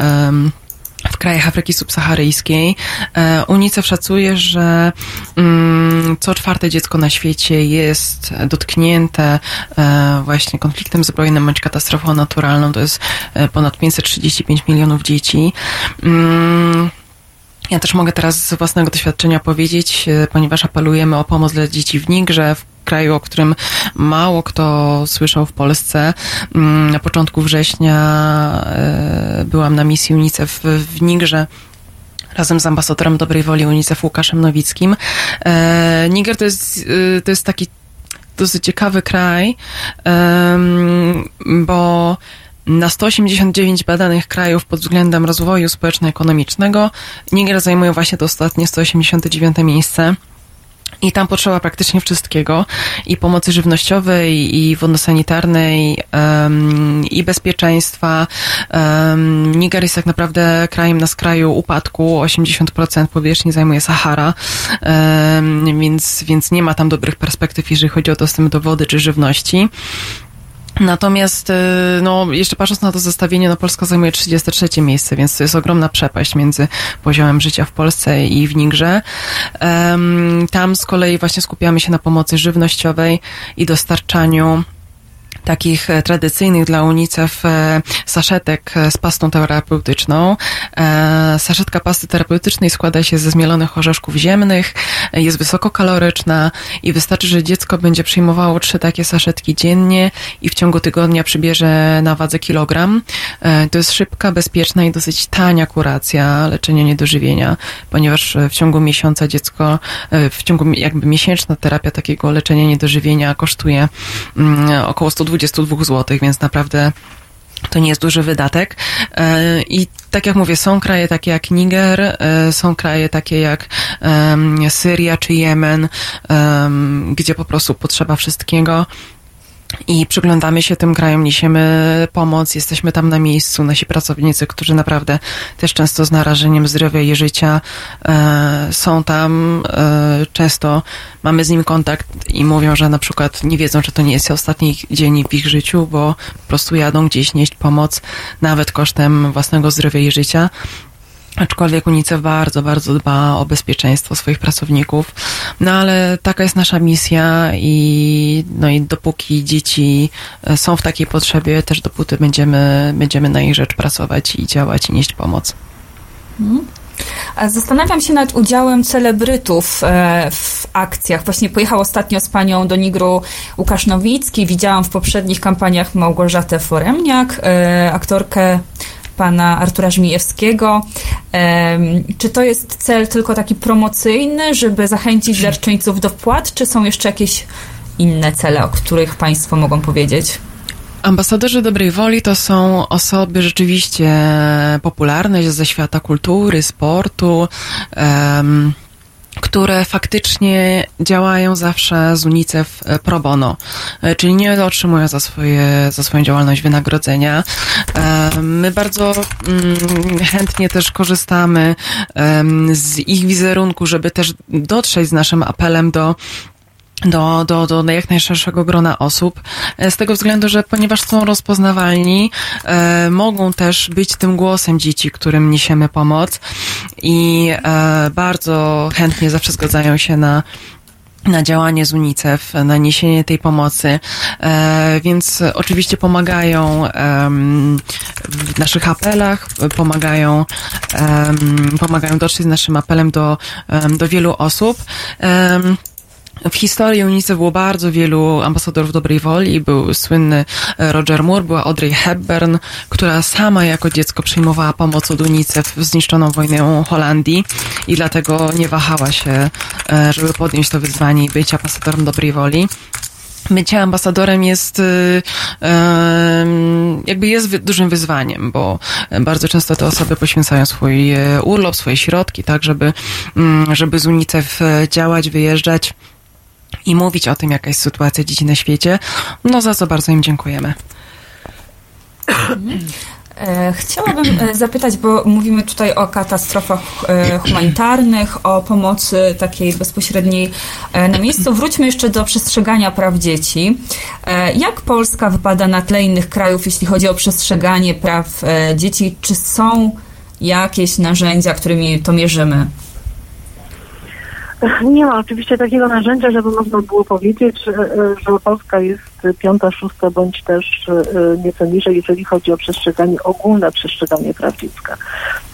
w krajach Afryki Subsaharyjskiej. E, UNICEF szacuje, że mm, co czwarte dziecko na świecie jest dotknięte e, właśnie konfliktem zbrojnym bądź katastrofą naturalną. To jest e, ponad 535 milionów dzieci. Ja też mogę teraz z własnego doświadczenia powiedzieć, e, ponieważ apelujemy o pomoc dla dzieci w Nigrze, w kraju, o którym mało kto słyszał w Polsce. Mm, Na początku września e, byłam na misji UNICEF w Nigrze razem z ambasadorem dobrej woli UNICEF Łukaszem Nowickim. E, Niger to jest, to jest taki dosyć ciekawy kraj, bo na 189 badanych krajów pod względem rozwoju społeczno-ekonomicznego Niger zajmuje właśnie to ostatnie 189 miejsce. I tam potrzeba praktycznie wszystkiego i pomocy żywnościowej, i wodno-sanitarnej, em, i bezpieczeństwa. Um, Niger jest tak naprawdę krajem na skraju upadku. 80% powierzchni zajmuje Sahara, em, więc, więc nie ma tam dobrych perspektyw, jeżeli chodzi o dostęp do wody czy żywności. Natomiast, y, no, jeszcze patrząc na to zestawienie, no, Polska zajmuje 33 miejsce, więc to jest ogromna przepaść między poziomem życia w Polsce i w Nigrze. Tam z kolei właśnie skupiamy się na pomocy żywnościowej i dostarczaniu takich e, tradycyjnych dla UNICEF e, saszetek e, z pastą terapeutyczną. Saszetka pasty terapeutycznej składa się ze zmielonych orzeszków ziemnych, jest wysokokaloryczna i wystarczy, że dziecko będzie przyjmowało trzy takie saszetki dziennie i w ciągu tygodnia przybierze na wadze kilogram. To jest szybka, bezpieczna i dosyć tania kuracja leczenia niedożywienia, ponieważ w ciągu miesiąca dziecko, w ciągu jakby miesięczna terapia takiego leczenia niedożywienia kosztuje mm, około 100 22 zł, więc naprawdę to nie jest duży wydatek. E, I tak jak mówię, są kraje takie jak Niger, e, są kraje takie jak Syria czy Jemen, gdzie po prostu potrzeba wszystkiego. I przyglądamy się tym krajom, niesiemy pomoc, jesteśmy tam na miejscu, nasi pracownicy, którzy naprawdę też często z narażeniem zdrowia i życia e, są tam. E, często mamy z nim kontakt i mówią, że na przykład nie wiedzą, czy to nie jest ostatni dzień w ich życiu, bo po prostu jadą gdzieś nieść pomoc, nawet kosztem własnego zdrowia i życia. Aczkolwiek UNICEF bardzo, bardzo dba o bezpieczeństwo swoich pracowników. No ale taka jest nasza misja i, no i dopóki dzieci e, są w takiej potrzebie, też dopóty będziemy, będziemy na ich rzecz pracować i działać i nieść pomoc. A Zastanawiam się nad udziałem celebrytów e, w akcjach. Właśnie pojechał ostatnio z panią do Nigru Łukasz Nowicki. Widziałam w poprzednich kampaniach Małgorzatę Foremniak, e, aktorkę pana Artura Żmijewskiego. Czy to jest cel tylko taki promocyjny, żeby zachęcić darczyńców do wpłat, czy są jeszcze jakieś inne cele, o których państwo mogą powiedzieć? Ambasadorzy dobrej woli to są osoby rzeczywiście popularne ze świata kultury, sportu. em, które faktycznie działają zawsze z UNICEF e, pro bono, e, czyli nie otrzymują za, swoje, za swoją działalność wynagrodzenia. E, My bardzo mm, chętnie też korzystamy z ich wizerunku, żeby też dotrzeć z naszym apelem do do, do, do jak najszerszego grona osób, e, z tego względu, że ponieważ są rozpoznawalni, e, mogą też być tym głosem dzieci, którym niesiemy pomoc i e, bardzo chętnie zawsze zgadzają się na na działanie z UNICEF, na niesienie tej pomocy, e, więc oczywiście pomagają w naszych apelach, pomagają, pomagają dotrzeć z naszym apelem do, do wielu osób. W historii UNICEF było bardzo wielu ambasadorów dobrej woli. Był słynny e, Roger Moore, była Audrey Hepburn, która sama jako dziecko przyjmowała pomoc od UNICEF w zniszczoną wojnę Holandii i dlatego nie wahała się, e, żeby podjąć to wyzwanie i być ambasadorem dobrej woli. Bycie ambasadorem jest y, jakby jest dużym wyzwaniem, bo bardzo często te osoby poświęcają swój e, urlop, swoje środki, tak, żeby, mm, żeby z UNICEF działać, wyjeżdżać i mówić o tym, jaka jest sytuacja dzieci na świecie. No za co bardzo im dziękujemy. E, Chciałabym e, zapytać, bo mówimy tutaj o katastrofach e, humanitarnych, o pomocy takiej bezpośredniej na miejscu. Wróćmy jeszcze do przestrzegania praw dzieci. Jak Polska wypada na tle innych krajów, jeśli chodzi o przestrzeganie praw dzieci? Czy są jakieś narzędzia, którymi to mierzymy? Nie ma oczywiście takiego narzędzia, żeby można było powiedzieć, że Polska jest piąta, szósta bądź też e, nieco niżej, jeżeli chodzi o przestrzeganie, ogólne przestrzeganie praw dziecka.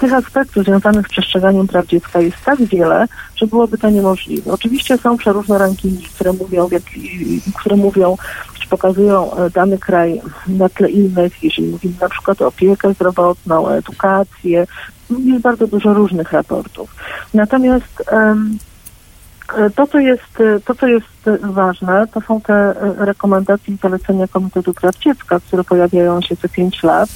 Tych aspektów związanych z przestrzeganiem praw dziecka jest tak wiele, że byłoby to niemożliwe. Oczywiście są przeróżne rankingi, które mówią, jak, które mówią, czy pokazują e, dany kraj na tle innych, jeżeli mówimy na przykład o opiekę zdrowotną, o edukację, jest bardzo dużo różnych raportów. Natomiast E, To co, jest, e, to, co jest e, ważne, to są te e, rekomendacje i zalecenia Komitetu Praw Dziecka, które pojawiają się co pięć lat,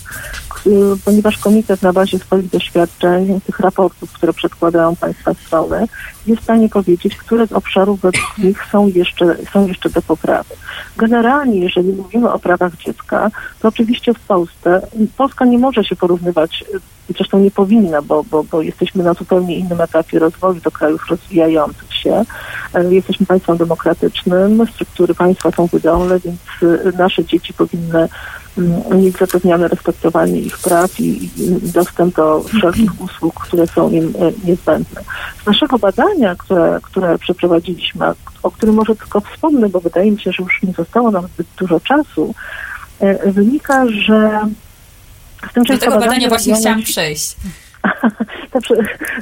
k- ponieważ komitet na bazie swoich doświadczeń, tych raportów, które przedkładają państwa strony, jest w stanie powiedzieć, które z obszarów według nich są jeszcze, są jeszcze do poprawy. Generalnie, jeżeli mówimy o prawach dziecka, to oczywiście w Polsce, Polska nie może się porównywać, e, zresztą nie powinna, bo, bo, bo jesteśmy na zupełnie innym etapie rozwoju do krajów rozwijających się. E, Jesteśmy państwem demokratycznym, struktury państwa są wydolne, więc e, nasze dzieci powinny mm, mieć zapewnione respektowanie ich praw i, dostęp do wszelkich usług, które są im e, niezbędne. Z naszego badania, które, które przeprowadziliśmy, o którym może tylko wspomnę, bo wydaje mi się, że już nie zostało nam zbyt dużo czasu, e, wynika, że w tym Do tego badania właśnie chciałam przejść. *laughs* to,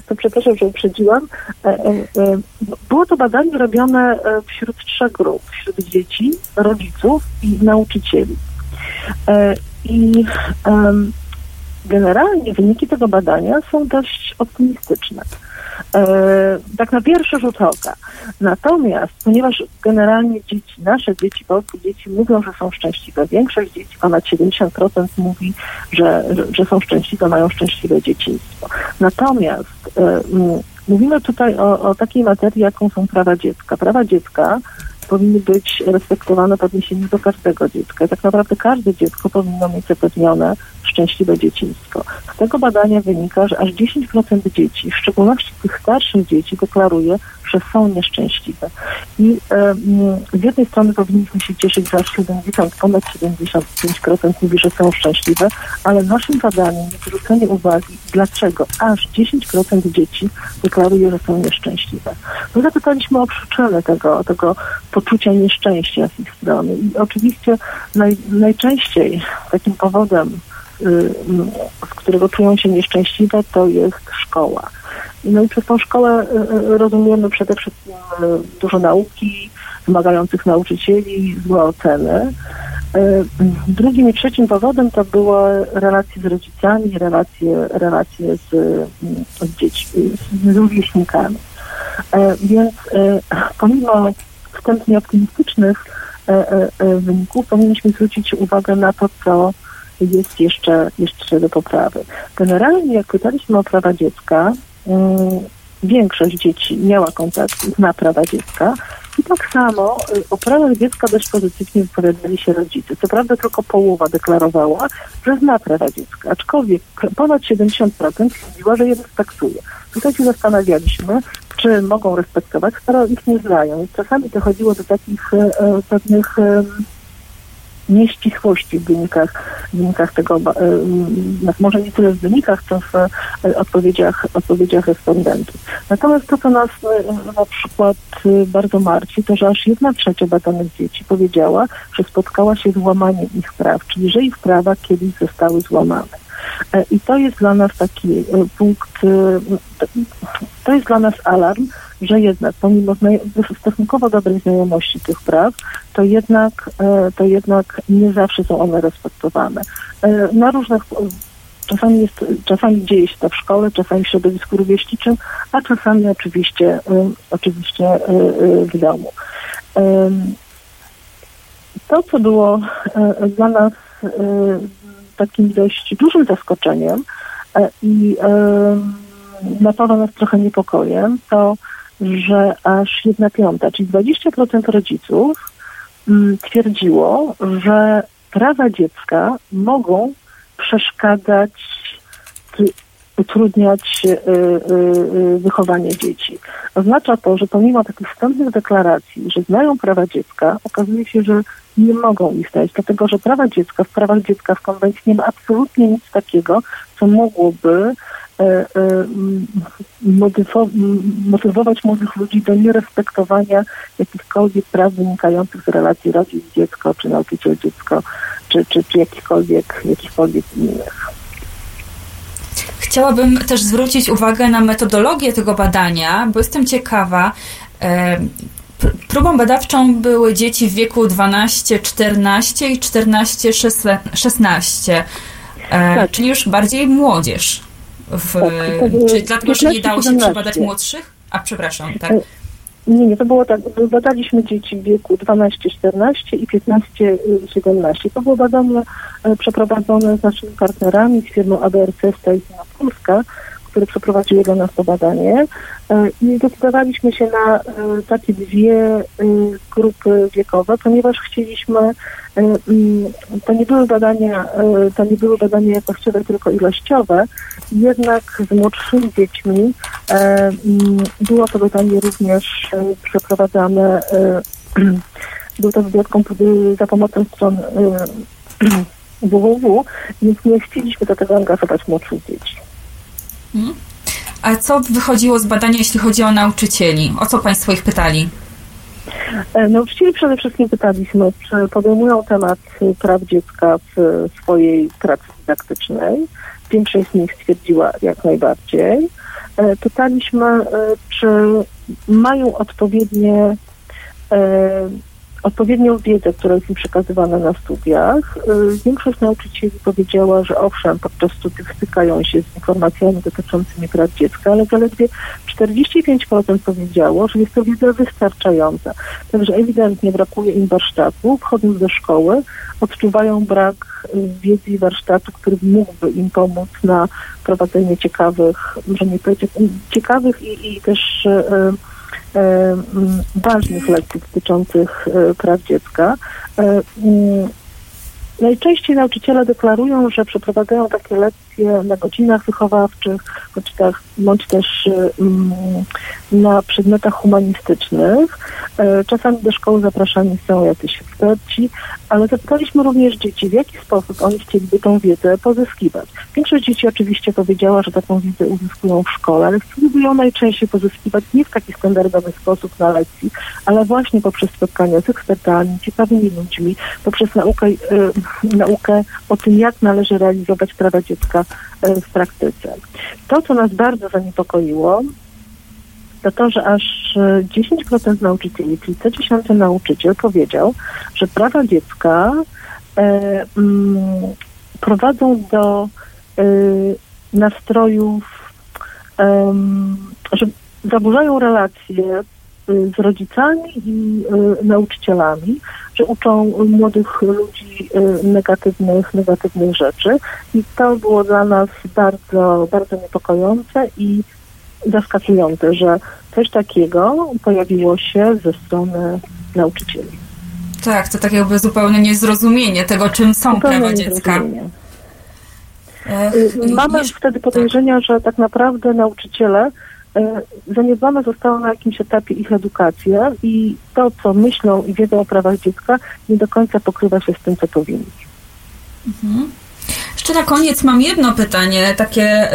to przepraszam, że uprzedziłam. E, e, e, Było to badanie robione wśród trzech grup, wśród dzieci, rodziców i nauczycieli. I generalnie wyniki tego badania są dość optymistyczne. E, tak na pierwszy rzut oka. Natomiast, ponieważ generalnie dzieci, nasze dzieci, polskie dzieci mówią, że są szczęśliwe, większość dzieci, ponad 70% mówi, że, że, są szczęśliwe, mają szczęśliwe dzieciństwo. Natomiast e, mówimy tutaj o, o takiej materii, jaką są prawa dziecka. Prawa dziecka powinny być respektowane w odniesieniu do każdego dziecka. Tak naprawdę każde dziecko powinno mieć zapewnione szczęśliwe dzieciństwo. Z tego badania wynika, że aż 10% dzieci, w szczególności tych starszych dzieci, deklaruje, że są nieszczęśliwe. I e, mm, z jednej strony powinniśmy się cieszyć, że aż 70, ponad 75% mówi, że są szczęśliwe, ale naszym zadaniem jest zwrócenie uwagi, dlaczego aż 10% dzieci deklaruje, że są nieszczęśliwe. My zapytaliśmy o przyczynę tego, tego poczucia nieszczęścia z ich strony. I oczywiście naj, najczęściej takim powodem, z którego czują się nieszczęśliwe, to jest szkoła. No i przez tą szkołę y, y, rozumiemy przede wszystkim y, dużo nauki, wymagających nauczycieli, złe oceny. Y, Drugim i trzecim powodem to były relacje z rodzicami, relacje, relacje z, y, z dziećmi, z rówieśnikami. Więc pomimo wstępnie optymistycznych wyników powinniśmy zwrócić uwagę na to, co jest jeszcze, jeszcze do poprawy. Generalnie, jak pytaliśmy o prawa dziecka, mm, większość dzieci miała kontakt, zna prawa dziecka. I tak samo y, o prawach dziecka dość pozytywnie wypowiadali się rodzice. Co prawda tylko połowa deklarowała, że zna prawa dziecka, aczkolwiek ponad 70% twierdziła, że je respektuje. Tutaj się zastanawialiśmy, czy mogą respektować, skoro ich nie znają. Czasami dochodziło do takich e, e, pewnych em, nieścisłości w wynikach, w wynikach tego, em, może nie tyle w wynikach, co w e, odpowiedziach, odpowiedziach respondentów. Natomiast to, co nas e, na przykład e, bardzo martwi, to że aż jedna trzecia badanych dzieci powiedziała, że spotkała się z łamaniem ich praw, czyli że ich prawa kiedyś zostały złamane. E, I to jest dla nas taki e, punkt, e, to jest dla nas alarm, że jednak pomimo stosunkowo dobrej znajomości tych praw, to jednak, e, to jednak nie zawsze są one respektowane. E, Na różnych Czasami, jest, czasami dzieje się to w szkole, czasami w środowisku rówieśniczym, a czasami oczywiście, e, oczywiście w domu. To, co było dla nas takim dość dużym zaskoczeniem i napawa nas trochę niepokojem, to, że aż jedna piąta, czyli 20% rodziców mm, twierdziło, że prawa dziecka mogą przeszkadzać, utrudniać y, y, y, wychowanie dzieci. Oznacza to, że pomimo takich wstępnych deklaracji, że znają prawa dziecka, okazuje się, że nie mogą ich znać, dlatego że prawa dziecka, w prawach dziecka w konwencji nie ma absolutnie nic takiego, co mogłoby e, e, motywować młodych ludzi do nierespektowania jakichkolwiek praw wynikających z relacji rodzic-dziecko, czy nauczyciel-dziecko, czy, czy, czy jakichkolwiek, jakichkolwiek innych. Chciałabym też zwrócić uwagę na metodologię tego badania, bo jestem ciekawa. e, pr- Próbą badawczą były dzieci w wieku 12-14 i 14-16, Tak. czyli już bardziej młodzież. W, Tak, były czy dlatego, że nie dało się 15-17. przebadać młodszych? A przepraszam, tak. E, Nie, nie, to było tak. Badaliśmy dzieci w wieku 12-14 i 15-17. To było badanie e, przeprowadzone z naszymi partnerami, z firmą ABRC Stajsina Polska, które przeprowadziły dla nas to badanie. E, I zdecydowaliśmy się na e, takie dwie e, grupy wiekowe, ponieważ chcieliśmy, mm, to nie były badania, to nie były badania jakościowe, tylko ilościowe, jednak z młodszymi dziećmi mm, było to badanie również przeprowadzane, *clears throat* było to y, za pomocą stron *clears throat* www, więc nie chcieliśmy do tego angażować młodszych dzieci. A co wychodziło z badania, jeśli chodzi o nauczycieli? O co Państwo ich pytali? E, Nauczycieli przede wszystkim pytaliśmy, czy podejmują temat y, praw dziecka w swojej pracy dydaktycznej. Większość z nich stwierdziła jak najbardziej. E, Pytaliśmy, e, czy mają odpowiednie, odpowiednią wiedzę, która jest im przekazywana na studiach. E, Większość nauczycieli powiedziała, że owszem, podczas studiów stykają się z informacjami dotyczącymi praw dziecka, ale zaledwie 45% powiedziało, że jest to wiedza wystarczająca. Także ewidentnie brakuje im warsztatu. Wchodząc do szkoły, odczuwają brak y, wiedzy i warsztatu, który mógłby im pomóc na prowadzenie ciekawych, może nie powiedzieć, ciekawych i, i też mm, ważnych lekcji dotyczących e, praw dziecka. E, Najczęściej nauczyciele deklarują, że przeprowadzają takie lekcje na godzinach wychowawczych, bądź, bądź też mm, na przedmiotach humanistycznych. E, Czasami do szkoły zapraszani są jacyś eksperci, ale zapytaliśmy również dzieci, w jaki sposób oni chcieliby tą wiedzę pozyskiwać. Większość dzieci oczywiście powiedziała, że taką wiedzę uzyskują w szkole, ale chcieliby ją najczęściej pozyskiwać nie w taki standardowy sposób na lekcji, ale właśnie poprzez spotkania z ekspertami, ciekawymi ludźmi, poprzez naukę, e, naukę o tym, jak należy realizować prawa dziecka w praktyce. To, co nas bardzo zaniepokoiło, to to, że aż e, 10% nauczycieli, czyli co dziesiąty nauczyciel powiedział, że prawa dziecka e, mm, prowadzą do e, nastrojów, em, że zaburzają relacje y, z rodzicami i nauczycielami, że uczą młodych ludzi y, negatywnych, negatywnych rzeczy. I to było dla nas bardzo, bardzo niepokojące i zaskakujące, że coś takiego pojawiło się ze strony nauczycieli. Tak, to tak jakby zupełne niezrozumienie tego, czym są Zupełnie prawa dziecka. niezrozumienie. E, Y, Mamy jeszcze- wtedy podejrzenia, że tak naprawdę nauczyciele y, zaniedbane zostało na jakimś etapie ich edukacja i to, co myślą i wiedzą o prawach dziecka, nie do końca pokrywa się z tym, co powinni. Jeszcze na koniec mam jedno pytanie, takie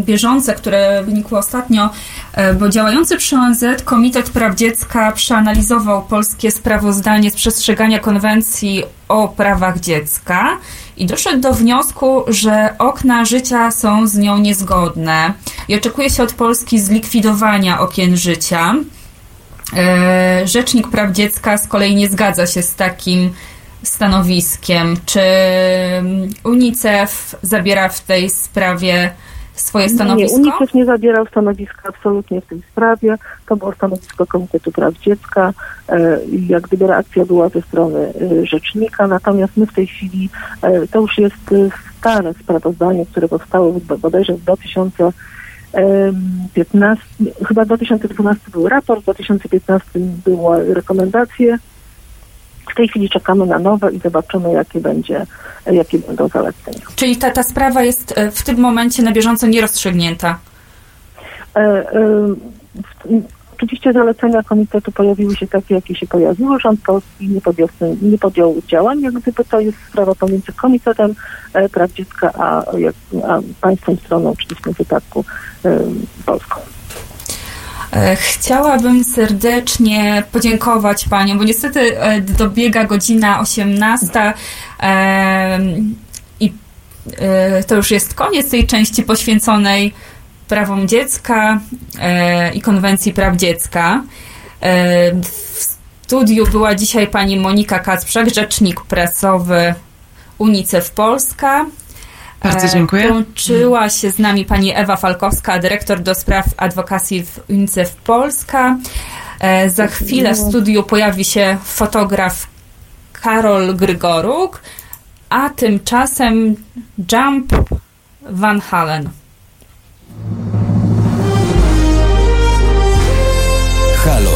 bieżące, które wynikło ostatnio, e, bo działający przy ONZ Komitet Praw Dziecka przeanalizował polskie sprawozdanie z przestrzegania konwencji o prawach dziecka i doszedł do wniosku, że okna życia są z nią niezgodne i oczekuje się od Polski zlikwidowania okien życia. E, Rzecznik Praw Dziecka z kolei nie zgadza się z takim stanowiskiem. Czy mm, UNICEF zabiera w tej sprawie swoje Nie, stanowisko? UNICEF nie zabierał stanowiska absolutnie w tej sprawie. To było stanowisko Komitetu Praw Dziecka. e, i Jak gdyby reakcja była ze strony e, rzecznika. Natomiast my w tej chwili, e, to już jest stare sprawozdanie, które powstało bodajże w 2015, chyba w 2012 był raport, w 2015 były rekomendacje. W tej chwili czekamy na nowe i zobaczymy, jakie, będzie, jakie będą zalecenia. Czyli ta, ta sprawa jest e, w tym momencie na bieżąco nierozstrzygnięta. E, e, Oczywiście zalecenia komitetu pojawiły się takie, jakie się pojawiły. Rząd polski nie podjął, nie podjął działań, jak gdyby to jest sprawa pomiędzy Komitetem e, Praw Dziecka a, a państwem stroną, czyli w tym wypadku e, Polską. E, Chciałabym serdecznie podziękować Paniom, bo niestety e, dobiega godzina 18 em, i e, to już jest koniec tej części poświęconej prawom dziecka e, i konwencji praw dziecka. E, W studiu była dzisiaj pani Monika Kacprzak, rzecznik prasowy UNICEF Polska. Bardzo E, dziękuję. Połączyła się z nami pani Ewa Falkowska, dyrektor do spraw adwokacji w UNICEF Polska. E, Za chwilę w studiu pojawi się fotograf Karol Grygoruk, a tymczasem Jump Van Halen. Halo.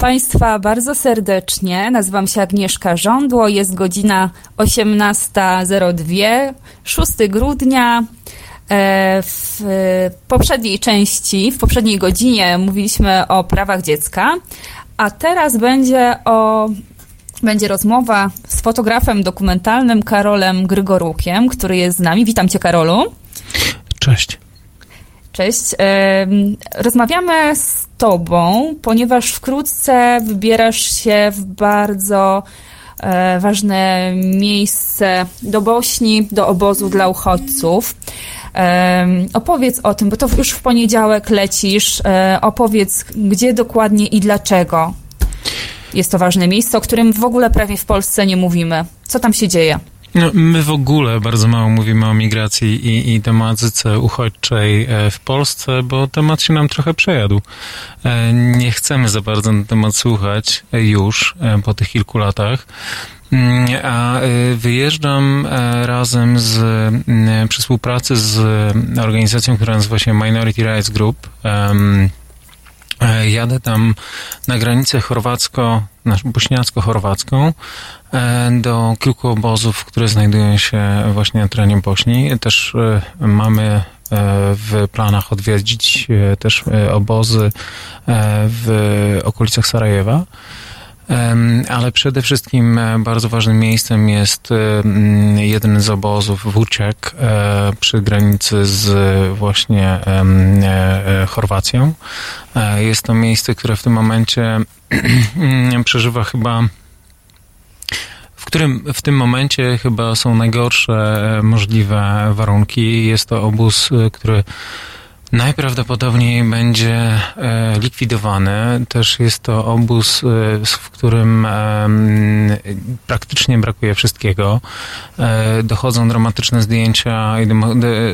Państwa bardzo serdecznie. Nazywam się Agnieszka Żądło. Jest godzina 18.02, 6 grudnia. E, W poprzedniej części, w poprzedniej godzinie mówiliśmy o prawach dziecka, a teraz będzie o będzie rozmowa z fotografem dokumentalnym Karolem Grygorukiem, który jest z nami. Witam Cię, Karolu. Cześć. Cześć. Rozmawiamy z Tobą, ponieważ wkrótce wybierasz się w bardzo e, ważne miejsce do Bośni, do obozu dla uchodźców. Opowiedz o tym, bo to już w poniedziałek lecisz. E, Opowiedz, gdzie dokładnie i dlaczego jest to ważne miejsce, o którym w ogóle prawie w Polsce nie mówimy. Co tam się dzieje? No, my w ogóle bardzo mało mówimy o migracji i, i tematyce uchodźczej e, w Polsce, bo temat się nam trochę przejadł. E, Nie chcemy za bardzo na temat słuchać e, już po tych kilku latach. Mm, A wyjeżdżam razem z, mm, przy współpracy z organizacją, która nazywa się Minority Rights Group. Jadę tam na granicę chorwacko, nasz bośniacko-chorwacką do kilku obozów, które znajdują się właśnie na terenie Bośni. Też e, mamy e, w planach odwiedzić e, też e, obozy e, w okolicach Sarajewa. Ale przede wszystkim e, bardzo ważnym miejscem jest e, jeden z obozów Włóczek e, przy granicy z e, właśnie e, e, Chorwacją. E, Jest to miejsce, które w tym momencie *clears throat* przeżywa chyba w którym w tym momencie chyba są najgorsze e, możliwe warunki. Jest to obóz, e, który najprawdopodobniej będzie e, likwidowany. Też jest to obóz, w którym praktycznie brakuje wszystkiego. Dochodzą dramatyczne zdjęcia i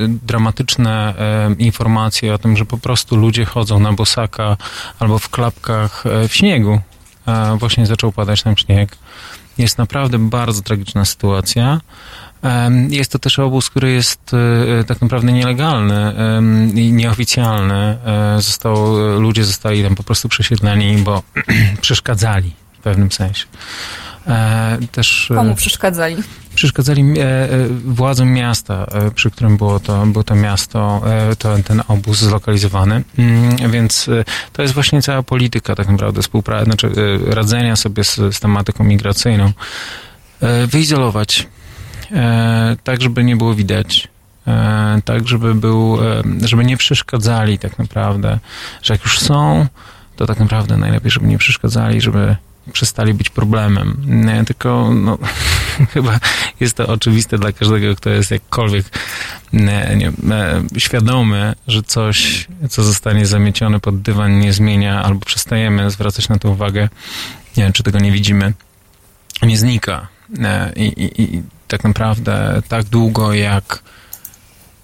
dramatyczne informacje o tym, że po prostu ludzie chodzą na bosaka albo w klapkach w śniegu. Właśnie zaczął padać tam śnieg. Jest naprawdę bardzo tragiczna sytuacja. Jest to też obóz, który jest e, tak naprawdę nielegalny i nieoficjalny. E, Zostało, ludzie zostali tam po prostu przesiedleni, bo *clears throat* przeszkadzali pewnym sensie. E, Też e, Komu przeszkadzali? przeszkadzali e, e, władzom miasta, e, przy którym było to, było to miasto, to, ten obóz zlokalizowany. Mm, Więc to jest właśnie cała polityka tak naprawdę współpracy, znaczy radzenia sobie z, z tematyką migracyjną. Wyizolować, tak żeby nie było widać. Tak, żeby był, żeby nie przeszkadzali tak naprawdę, że jak już są, to tak naprawdę najlepiej, żeby nie przeszkadzali, żeby przestali być problemem. Nie, tylko no, *laughs* chyba jest to oczywiste dla każdego, kto jest jakkolwiek nie, nie, e, świadomy, że coś, co zostanie zamiecione pod dywan, nie zmienia, albo przestajemy zwracać na to uwagę. Nie wiem, czy tego nie widzimy. Nie znika. E, I, i, i tak naprawdę tak długo, jak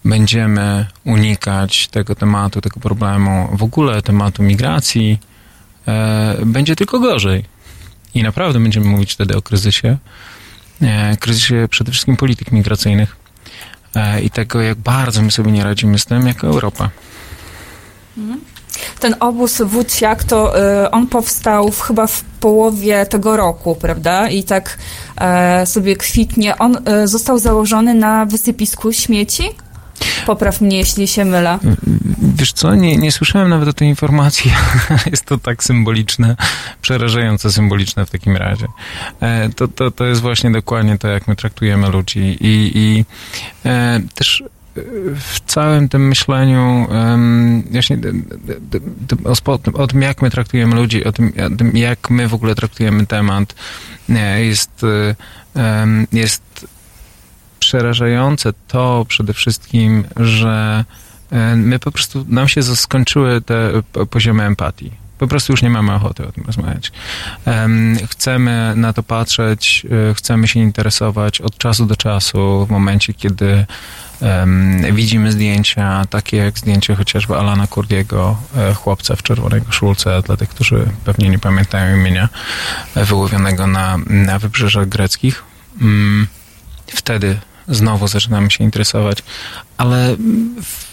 będziemy unikać tego tematu, tego problemu, w ogóle tematu migracji, e, będzie tylko gorzej. I naprawdę będziemy mówić wtedy o kryzysie. E, kryzysie przede wszystkim polityk migracyjnych e, i tego, jak bardzo my sobie nie radzimy z tym jako Europa. Ten obóz Wódsiak, to y, on powstał w, chyba w połowie tego roku, prawda? I tak e, sobie kwitnie. On został założony na wysypisku śmieci? Popraw mnie, jeśli się mylę. Wiesz co, nie, nie słyszałem nawet o tej informacji. *laughs* jest to tak symboliczne, przerażająco symboliczne w takim razie. E, to, to, to jest właśnie dokładnie to, jak my traktujemy ludzi. I, i e, też e, w całym tym myśleniu em, właśnie o, o tym, jak my traktujemy ludzi, o tym, o tym, jak my w ogóle traktujemy temat, jest, em, jest przerażające to przede wszystkim, że my po prostu, nam się skończyły te p- poziomy empatii. Po prostu już nie mamy ochoty o tym rozmawiać. Em, Chcemy na to patrzeć, e, chcemy się interesować od czasu do czasu, w momencie, kiedy widzimy zdjęcia, takie jak zdjęcie chociażby Alana Kurdiego, e, chłopca w czerwonej koszulce, dla tych, którzy pewnie nie pamiętają imienia, e, wyłowionego na, na wybrzeżach greckich. Mm, Wtedy znowu zaczynamy się interesować, ale w,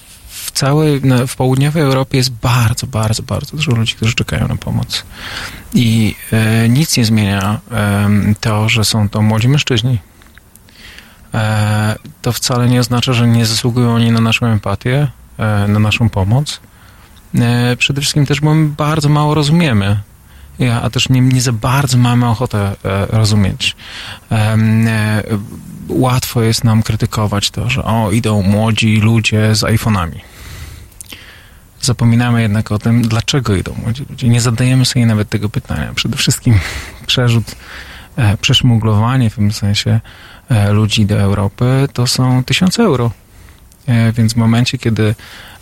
w całej, na, w południowej Europie jest bardzo, bardzo, bardzo dużo ludzi, którzy czekają na pomoc. I e, nic nie zmienia em, to, że są to młodzi mężczyźni. E, to wcale nie oznacza, że nie zasługują oni na naszą empatię, e, na naszą pomoc. E, przede wszystkim też, bo my bardzo mało rozumiemy. Ja, a też nie, nie za bardzo mamy ochotę e, rozumieć. Em, e, łatwo jest nam krytykować to, że o, idą młodzi ludzie z iPhone'ami. Zapominamy jednak o tym, dlaczego idą młodzi ludzie. Nie zadajemy sobie nawet tego pytania. Przede wszystkim *laughs* przerzut, e, przeszmuglowanie w tym sensie e, ludzi do Europy to są tysiące euro. E, więc w momencie, kiedy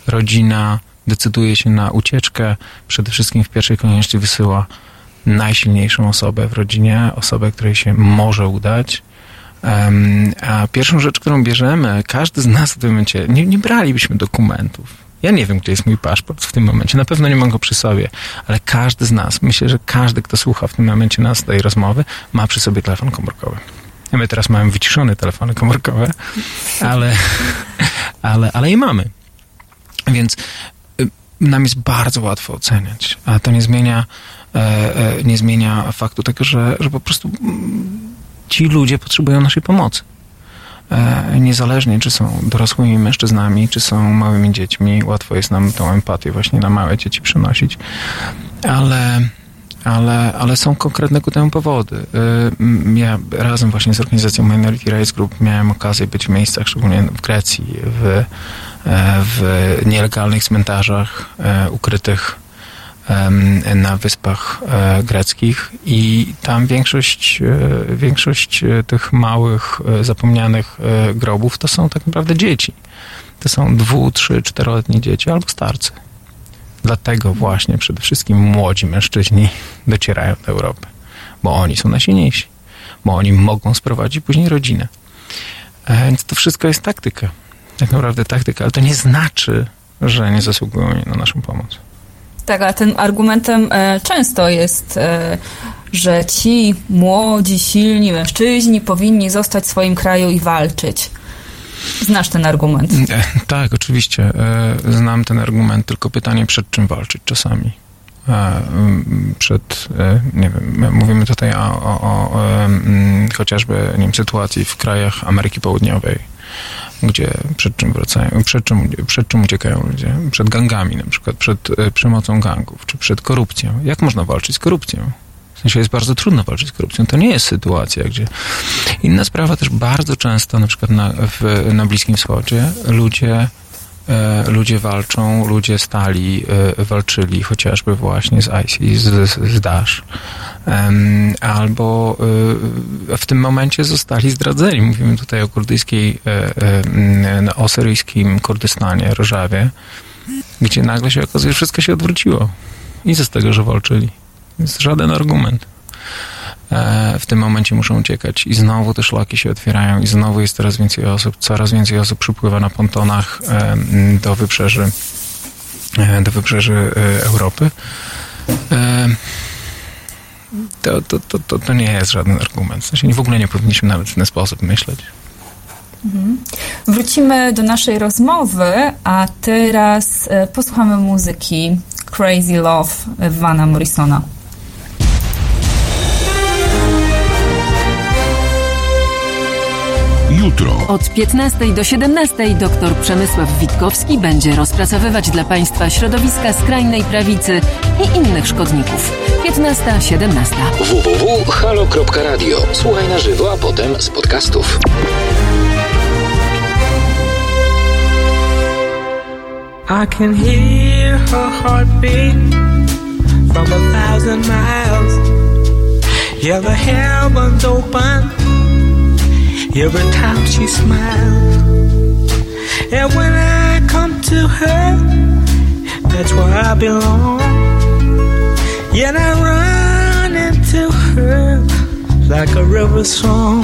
rodzina decyduje się na ucieczkę, przede wszystkim w pierwszej kolejności wysyła najsilniejszą osobę w rodzinie, osobę, której się może udać. Em, a pierwszą rzecz, którą bierzemy, każdy z nas w tym momencie, nie, nie bralibyśmy dokumentów. Ja nie wiem, gdzie jest mój paszport w tym momencie. Na pewno nie mam go przy sobie, ale każdy z nas, myślę, że każdy, kto słucha w tym momencie nas tej rozmowy, ma przy sobie telefon komórkowy. My teraz mamy wyciszone telefony komórkowe, ale, *laughs* ale, ale je mamy. Więc y, nam jest bardzo łatwo oceniać, a to nie zmienia, e, e, nie zmienia faktu tego, że, że po prostu mm, ci ludzie potrzebują naszej pomocy. E, niezależnie, czy są dorosłymi mężczyznami, czy są małymi dziećmi, łatwo jest nam tą empatię właśnie na małe dzieci przenosić, ale, ale, ale są konkretne ku temu powody. M, Ja razem właśnie z organizacją Minority Rights Group miałem okazję być w miejscach, szczególnie w Grecji, w, e, w nielegalnych cmentarzach e, ukrytych na wyspach e, greckich i tam większość, e, większość e, tych małych, zapomnianych grobów to są tak naprawdę dzieci. To są dwu, trzy, czteroletnie dzieci albo starcy. Dlatego właśnie przede wszystkim młodzi mężczyźni docierają do Europy, bo oni są najsilniejsi, bo oni mogą sprowadzić później rodzinę. Więc to wszystko jest taktyka. Tak naprawdę taktyka, ale to nie znaczy, że nie zasługują na naszą pomoc. Tak, ale tym argumentem e, często jest, e, że ci młodzi, silni mężczyźni powinni zostać w swoim kraju i walczyć. Znasz ten argument. E, Tak, oczywiście. Znam ten argument, tylko pytanie, przed czym walczyć czasami. Przed, nie wiem, mówimy tutaj o, o, o chociażby nie wiem, sytuacji w krajach Ameryki Południowej, gdzie przed czym wracają, przed czym, przed czym uciekają ludzie? Przed gangami na przykład, przed e, przemocą gangów, czy przed korupcją. Jak można walczyć z korupcją? W sensie jest bardzo trudno walczyć z korupcją. To nie jest sytuacja, gdzie... Inna sprawa też bardzo często, na przykład na, w, na Bliskim Wschodzie, ludzie, ludzie walczą, ludzie stali, e, walczyli chociażby właśnie z ISIS, z, z Daesh. Albo e, w tym momencie zostali zdradzeni. Mówimy tutaj o kurdyjskiej, e, e, m, o syryjskim Kurdystanie, Rożawie, gdzie nagle się okazuje, że wszystko się odwróciło. Co z tego, że walczyli? Jest żaden argument. E, w tym momencie muszą uciekać i znowu te szlaki się otwierają i znowu jest coraz więcej osób, coraz więcej osób przypływa na pontonach do wybrzeży, e, do wybrzeży e, Europy. To, to, to, to, to nie jest żaden argument. W sensie w ogóle nie powinniśmy nawet w ten sposób myśleć. Wrócimy do naszej rozmowy, a teraz posłuchamy muzyki Crazy Love Vana Morrisona. Jutro. Od 15 do 17 dr Przemysław Witkowski będzie rozpracowywać dla Państwa środowiska skrajnej prawicy i innych szkodników. 15-17. www.halo.radio. Słuchaj na żywo, a potem z podcastów. I can hear her heartbeat from a thousand miles. Yeah, the heavens open every time she smiles. And when I come to her, that's where I belong. Yet I run into her like a river song.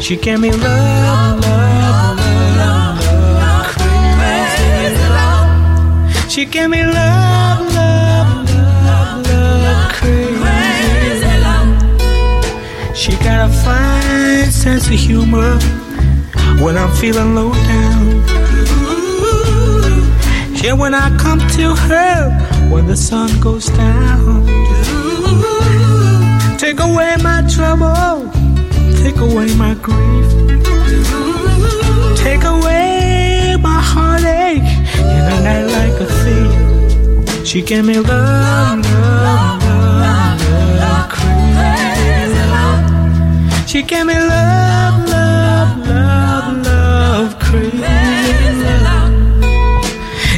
She gave me love, love, love, love, crazy love. She gave me love, love, love, love, crazy love. She got a fine sense of humor when I'm feeling low down. Yeah, when I come to her when the sun goes down. Take away my trouble, take away my grief, take away my heartache in a night like a thief. She gave me love, love, love, She gave me love, love, love, love, crazy.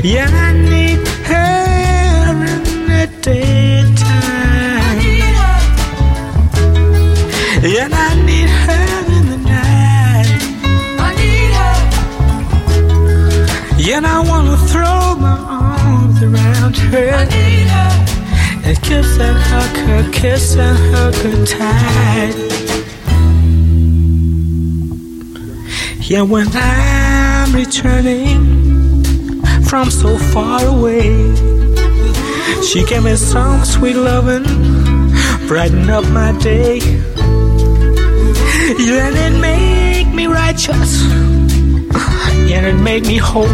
Yeah, I need her in the daytime. Yeah, I need her in the night. I need her. Yeah, I wanna throw my arms around her. I need her. And kiss and hug her, kiss and hug her tight. Yeah, when I'm returning from so far away, she gave me some sweet loving, brighten up my day. Yeah, and it make me righteous, yeah, it make me whole,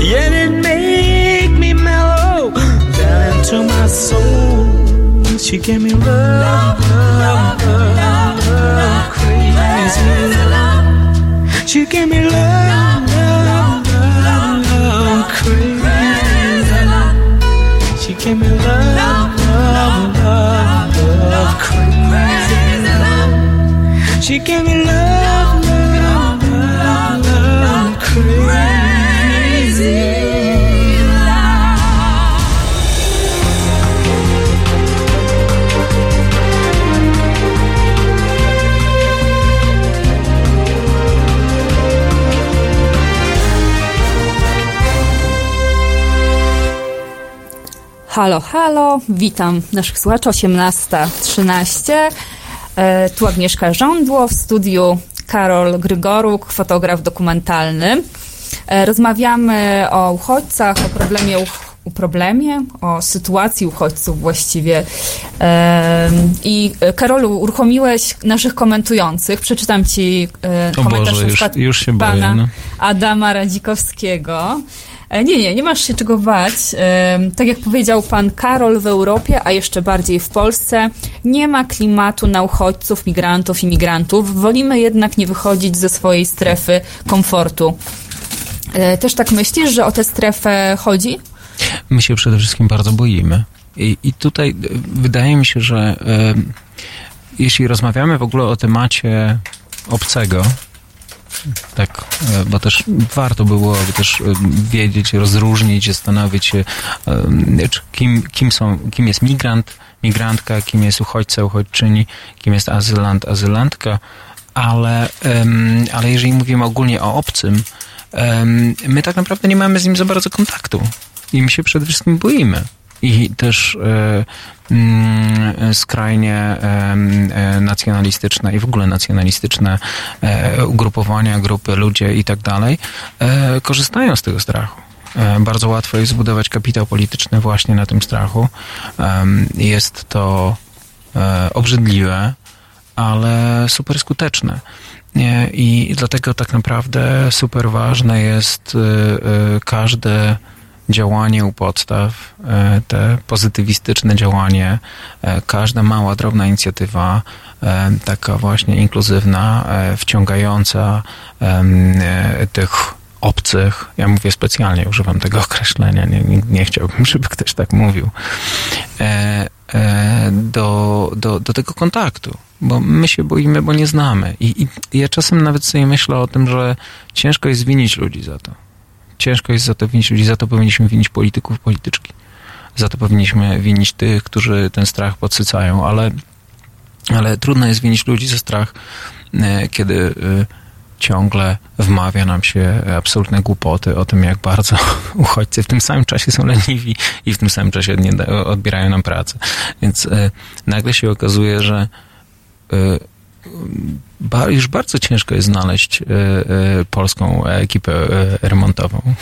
yeah, it make me mellow down into my soul. She gave me love, love, love, love, crazy love. She gave me love, love, love, love, crazy love. She gave me love, love, love, love, crazy love. She gave me love, love, love, love, crazy Halo, halo, witam naszych słuchaczy 18.13. E, tu Agnieszka Żądło w studiu Karol Grygoruk, fotograf dokumentalny. E, rozmawiamy o uchodźcach, o problemie o problemie, o sytuacji uchodźców właściwie. E, I Karolu, uruchomiłeś naszych komentujących. Przeczytam ci komentarz Boże, już, już się boję. pana No. Adama Radzikowskiego. E, Nie, nie, nie masz się czego bać. Tak jak powiedział pan Karol, w Europie, a jeszcze bardziej w Polsce, nie ma klimatu na uchodźców, migrantów, imigrantów. Wolimy jednak nie wychodzić ze swojej strefy komfortu. E, Też tak myślisz, że o tę strefę chodzi? My się przede wszystkim bardzo boimy. I, i tutaj e, wydaje mi się, że jeśli rozmawiamy w ogóle o temacie obcego, tak, e, bo też warto byłoby też e, wiedzieć, rozróżnić, zastanowić się, e, kim, kim, są, kim jest migrant, migrantka, kim jest uchodźca, uchodźczyni, kim jest azylant, azylantka, ale, ale jeżeli mówimy ogólnie o obcym, my tak naprawdę nie mamy z nim za bardzo kontaktu i my się przede wszystkim boimy. I też e, mm, skrajnie e, nacjonalistyczne i w ogóle nacjonalistyczne e, ugrupowania, grupy, ludzie i tak dalej korzystają z tego strachu. Bardzo łatwo jest zbudować kapitał polityczny właśnie na tym strachu. Jest to obrzydliwe, ale super skuteczne. I dlatego tak naprawdę super ważne jest każde działanie u podstaw, y, te pozytywistyczne działanie, y, każda mała, drobna inicjatywa, y, taka właśnie inkluzywna, wciągająca tych obcych, ja mówię specjalnie, używam tego określenia, nie, nie, nie chciałbym, *laughs* żeby ktoś tak mówił, e, e, do, do, do tego kontaktu, bo my się boimy, bo nie znamy. I, I ja czasem nawet sobie myślę o tym, że ciężko jest winić ludzi za to. Ciężko jest za to winić ludzi, za to powinniśmy winić polityków, polityczki. Za to powinniśmy winić tych, którzy ten strach podsycają, ale, ale trudno jest winić ludzi za strach, e, kiedy e, ciągle wmawia nam się absolutne głupoty o tym, jak bardzo *laughs* uchodźcy w tym samym czasie są leniwi i w tym samym czasie odbierają nam pracę. Więc e, nagle się okazuje, że już bardzo ciężko jest znaleźć e, e, polską ekipę e, remontową. *laughs*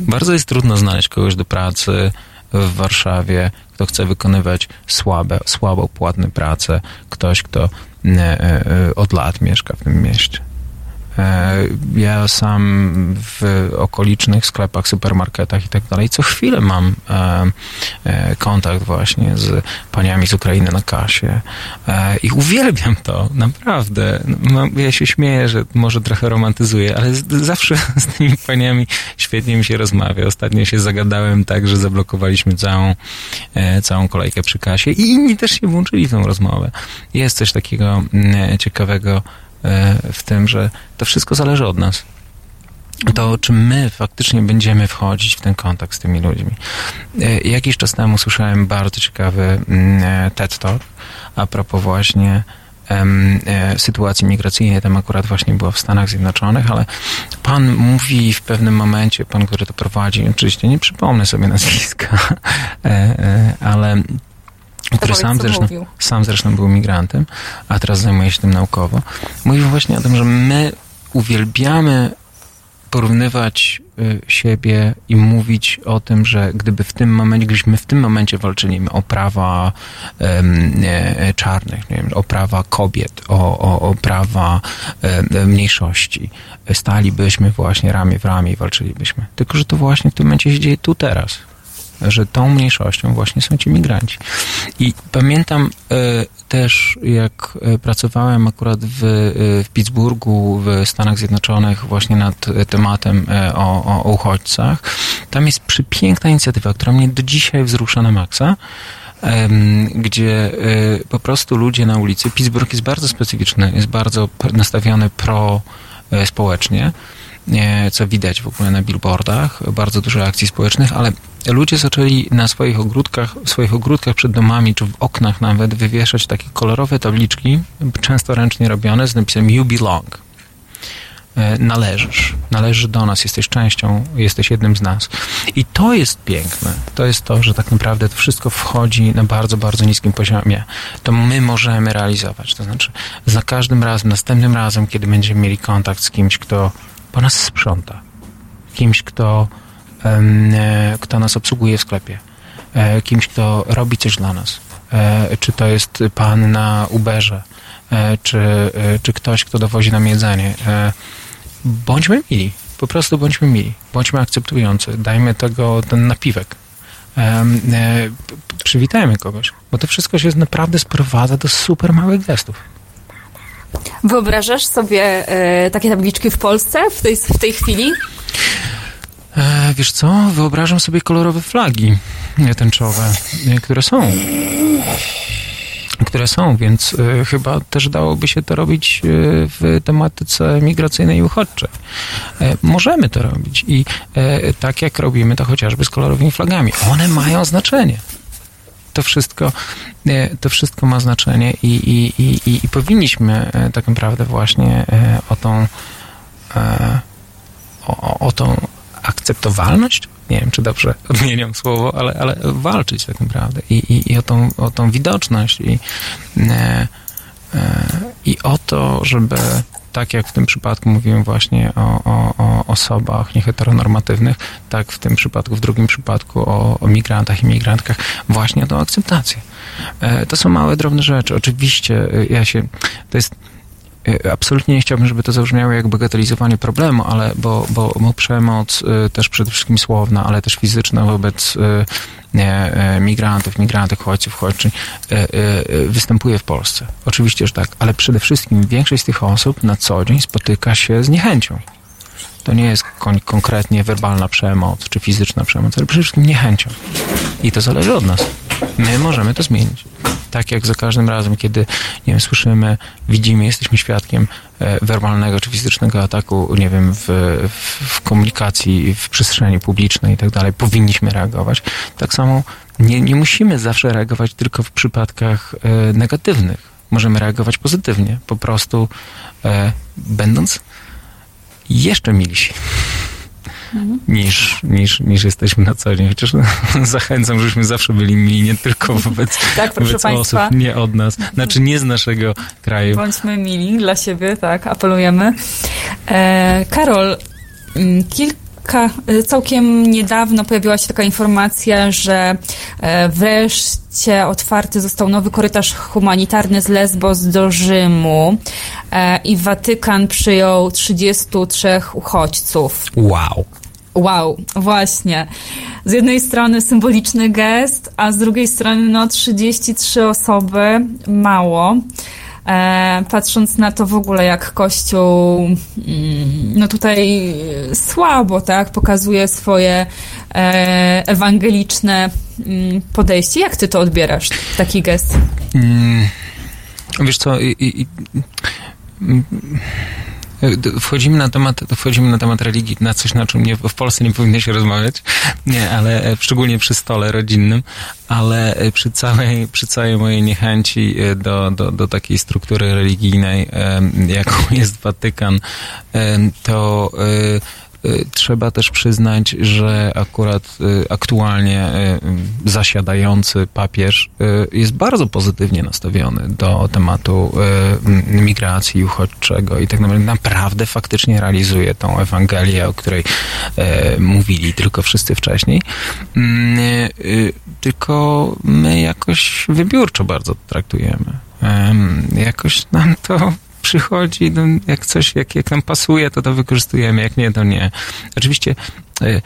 Bardzo jest trudno znaleźć kogoś do pracy w Warszawie, kto chce wykonywać słabe, słabo płatne prace, ktoś, kto od lat mieszka w tym mieście. E, Ja sam w okolicznych sklepach, supermarketach i tak dalej co chwilę mam e, e, kontakt właśnie z paniami z Ukrainy na kasie i uwielbiam to, naprawdę. No, Ja się śmieję, że może trochę romantyzuję, ale zawsze *laughs* z tymi paniami świetnie mi się rozmawia. Ostatnio się zagadałem tak, że zablokowaliśmy całą, całą kolejkę przy kasie i inni też się włączyli w tą rozmowę. Jest coś takiego mm, ciekawego w tym, że to wszystko zależy od nas. To, czy my faktycznie będziemy wchodzić w ten kontakt z tymi ludźmi. E, Jakiś czas temu słyszałem bardzo ciekawy mm, e, TED Talk a propos właśnie e, sytuacji migracyjnej. Tam akurat właśnie było w Stanach Zjednoczonych, ale pan mówi w pewnym momencie, pan, który to prowadzi, oczywiście nie przypomnę sobie nazwiska, *laughs* e, e, ale który sam zresztą, mówił. sam zresztą był migrantem, a teraz zajmuje się tym naukowo, mówił właśnie o tym, że my uwielbiamy porównywać y, siebie i mówić o tym, że gdyby w tym momencie, gdybyśmy w tym momencie walczyli o prawa em, e, czarnych, nie wiem, o prawa kobiet, o, o, o prawa e, mniejszości, stalibyśmy właśnie ramię w ramię i walczylibyśmy. Tylko, że to właśnie w tym momencie się dzieje tu teraz że tą mniejszością właśnie są ci migranci. I pamiętam e, też, jak e, pracowałem akurat w, e, w Pittsburghu, w Stanach Zjednoczonych, właśnie nad tematem o, o, o uchodźcach. Tam jest przepiękna inicjatywa, która mnie do dzisiaj wzrusza na maksa. Gdzie po prostu ludzie na ulicy, Pittsburgh jest bardzo specyficzny, jest bardzo nastawiony pro społecznie, co widać w ogóle na billboardach, bardzo dużo akcji społecznych, ale ludzie zaczęli na swoich ogródkach, w swoich ogródkach przed domami, czy w oknach nawet wywieszać takie kolorowe tabliczki, często ręcznie robione, z napisem You belong. E, Należysz, należysz do nas, jesteś częścią, jesteś jednym z nas. I to jest piękne. To jest to, że tak naprawdę to wszystko wchodzi na bardzo, bardzo niskim poziomie. To my możemy realizować. To znaczy, za każdym razem, następnym razem, kiedy będziemy mieli kontakt z kimś, kto po nas sprząta, kimś, kto, kto nas obsługuje w sklepie, e, kimś, kto robi coś dla nas. E, Czy to jest pan na Uberze, e, czy, e, czy ktoś, kto dowozi nam jedzenie. E, Bądźmy mili. Po prostu bądźmy mili. Bądźmy akceptujący. Dajmy tego ten napiwek. E, Przywitajmy kogoś. Bo to wszystko się naprawdę sprowadza do super małych gestów. Wyobrażasz sobie e, takie tabliczki w Polsce w tej, w tej chwili? E, wiesz co? Wyobrażam sobie kolorowe flagi tęczowe, e, które są. Które są, więc e, chyba też dałoby się to robić w tematyce migracyjnej i uchodźczej. Możemy to robić i tak jak robimy to chociażby z kolorowymi flagami. One mają znaczenie. To wszystko, to wszystko ma znaczenie i, i, i, i, powinniśmy tak naprawdę właśnie o tą o, o tą akceptowalność, nie wiem, czy dobrze odmieniam słowo, ale, ale walczyć tak naprawdę i, i, i o, tą, o tą widoczność i, e, e, i o to, żeby tak jak w tym przypadku mówiłem właśnie o, o, o osobach nieheteronormatywnych, tak w tym przypadku, w drugim przypadku o, o migrantach i migrantkach, właśnie o tą akceptację. E, To są małe, drobne rzeczy. Oczywiście e, ja się, to jest Absolutnie nie chciałbym, żeby to zabrzmiało jak bagatelizowanie problemu, ale bo, bo, bo przemoc y, też przede wszystkim słowna, ale też fizyczna wobec y, e, e, migrantów, migrantek, uchodźców, uchodźczyń występuje w Polsce. Oczywiście, że tak, ale przede wszystkim większość z tych osób na co dzień spotyka się z niechęcią. To nie jest kon- konkretnie werbalna przemoc czy fizyczna przemoc, ale przede wszystkim niechęcią. I to zależy od nas. My możemy to zmienić. Tak jak za każdym razem, kiedy nie wiem, słyszymy, widzimy, jesteśmy świadkiem e, werbalnego czy fizycznego ataku, nie wiem, w, w, komunikacji, w przestrzeni publicznej i tak dalej, powinniśmy reagować. Tak samo nie, nie musimy zawsze reagować tylko w przypadkach e, negatywnych. Możemy reagować pozytywnie, po prostu e, będąc jeszcze milsi niż, niż, niż jesteśmy na co dzień. Chociaż *laughs* zachęcam, żebyśmy zawsze byli mili nie tylko wobec, *laughs* Tak, wobec osób, nie od nas, znaczy nie z naszego kraju. Bądźmy mili dla siebie, tak, apelujemy. E, Karol, mm, kilka, e, całkiem niedawno pojawiła się taka informacja, że e, wreszcie otwarty został nowy korytarz humanitarny z Lesbos do Rzymu. e, i Watykan przyjął 33 uchodźców. Wow. Wow, właśnie. Z jednej strony symboliczny gest, a z drugiej strony no 33 osoby, mało. E, patrząc na to w ogóle, jak Kościół mm, no tutaj słabo, tak, pokazuje swoje e, ewangeliczne mm, podejście. Jak ty to odbierasz, taki gest? Mm, wiesz co, i, i, i, mm, wchodzimy na temat, wchodzimy na temat religii, na coś, na czym nie, w Polsce nie powinno się rozmawiać, nie, ale e, szczególnie przy stole rodzinnym, ale e, przy całej, przy całej mojej niechęci e, do, do, do takiej struktury religijnej, jaką jest Watykan, to e, Trzeba też przyznać, że akurat y, aktualnie y, zasiadający papież y, jest bardzo pozytywnie nastawiony do tematu y, migracji uchodźczego i tak naprawdę naprawdę faktycznie realizuje tą Ewangelię, o której y, mówili tylko wszyscy wcześniej. Mm, y, Tylko my jakoś wybiórczo bardzo traktujemy. Em, Jakoś nam to przychodzi, no, jak coś, jak, jak nam pasuje, to to wykorzystujemy, jak nie, to nie. Oczywiście, e,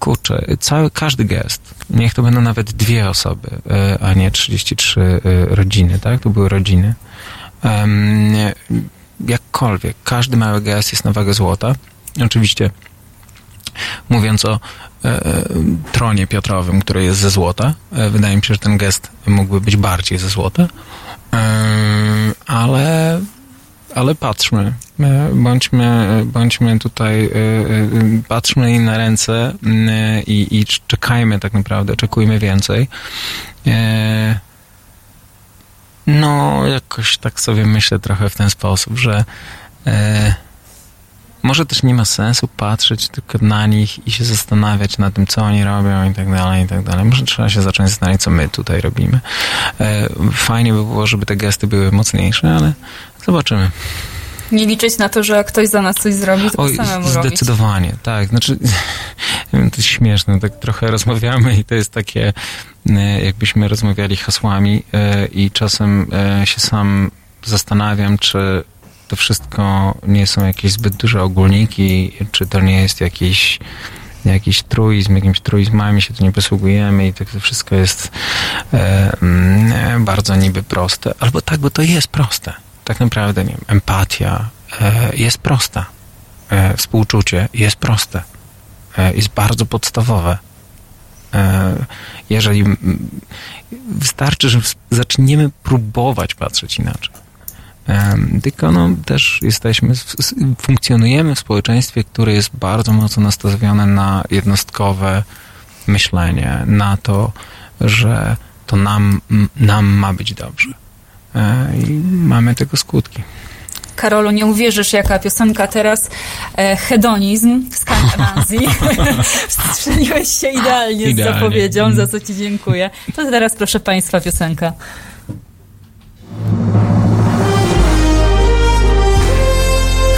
kurczę, cały, każdy gest, niech to będą nawet dwie osoby, e, a nie 33 e, rodziny, tak? To były rodziny. Jakkolwiek, każdy mały gest jest na wagę złota. Oczywiście, mówiąc o tronie Piotrowym, który jest ze złota, wydaje mi się, że ten gest mógłby być bardziej ze złota. Ale ale patrzmy, bądźmy, bądźmy tutaj, e, e, patrzmy im na ręce mm, i, i czekajmy tak naprawdę, czekujmy więcej. No, jakoś tak sobie myślę trochę w ten sposób, że może też nie ma sensu patrzeć tylko na nich i się zastanawiać nad tym, co oni robią i tak dalej, i tak dalej. Może trzeba się zacząć zastanawiać, co my tutaj robimy. E, fajnie by było, żeby te gesty były mocniejsze, ale zobaczymy. Nie liczyć na to, że ktoś za nas coś zrobi, tylko Oj, samemu robić. zdecydowanie, tak. Znaczy, *laughs* to jest śmieszne, tak trochę rozmawiamy i to jest takie, e, jakbyśmy rozmawiali hasłami e, i czasem się sam zastanawiam, czy to wszystko nie są jakieś zbyt duże ogólniki, czy to nie jest jakiś jakiś truizm, jakimś truizmami się tu nie posługujemy i tak to wszystko jest e, mm, bardzo niby proste. Albo tak, bo to jest proste. Tak naprawdę, nie wiem, empatia e, jest prosta. E, współczucie jest proste. E, jest bardzo podstawowe. E, jeżeli mm, wystarczy, że zaczniemy próbować patrzeć inaczej. Tylko no, też jesteśmy, funkcjonujemy w społeczeństwie, które jest bardzo mocno nastawione na jednostkowe myślenie, na to, że to nam, nam ma być dobrze. E, I mamy tego skutki. Karolu, nie uwierzysz, jaka piosenka teraz e, hedonizm z Kantanazji. *laughs* Wstrzeliłeś się idealnie, z Idealnie. zapowiedzią, za co ci dziękuję. To teraz, proszę Państwa, piosenka.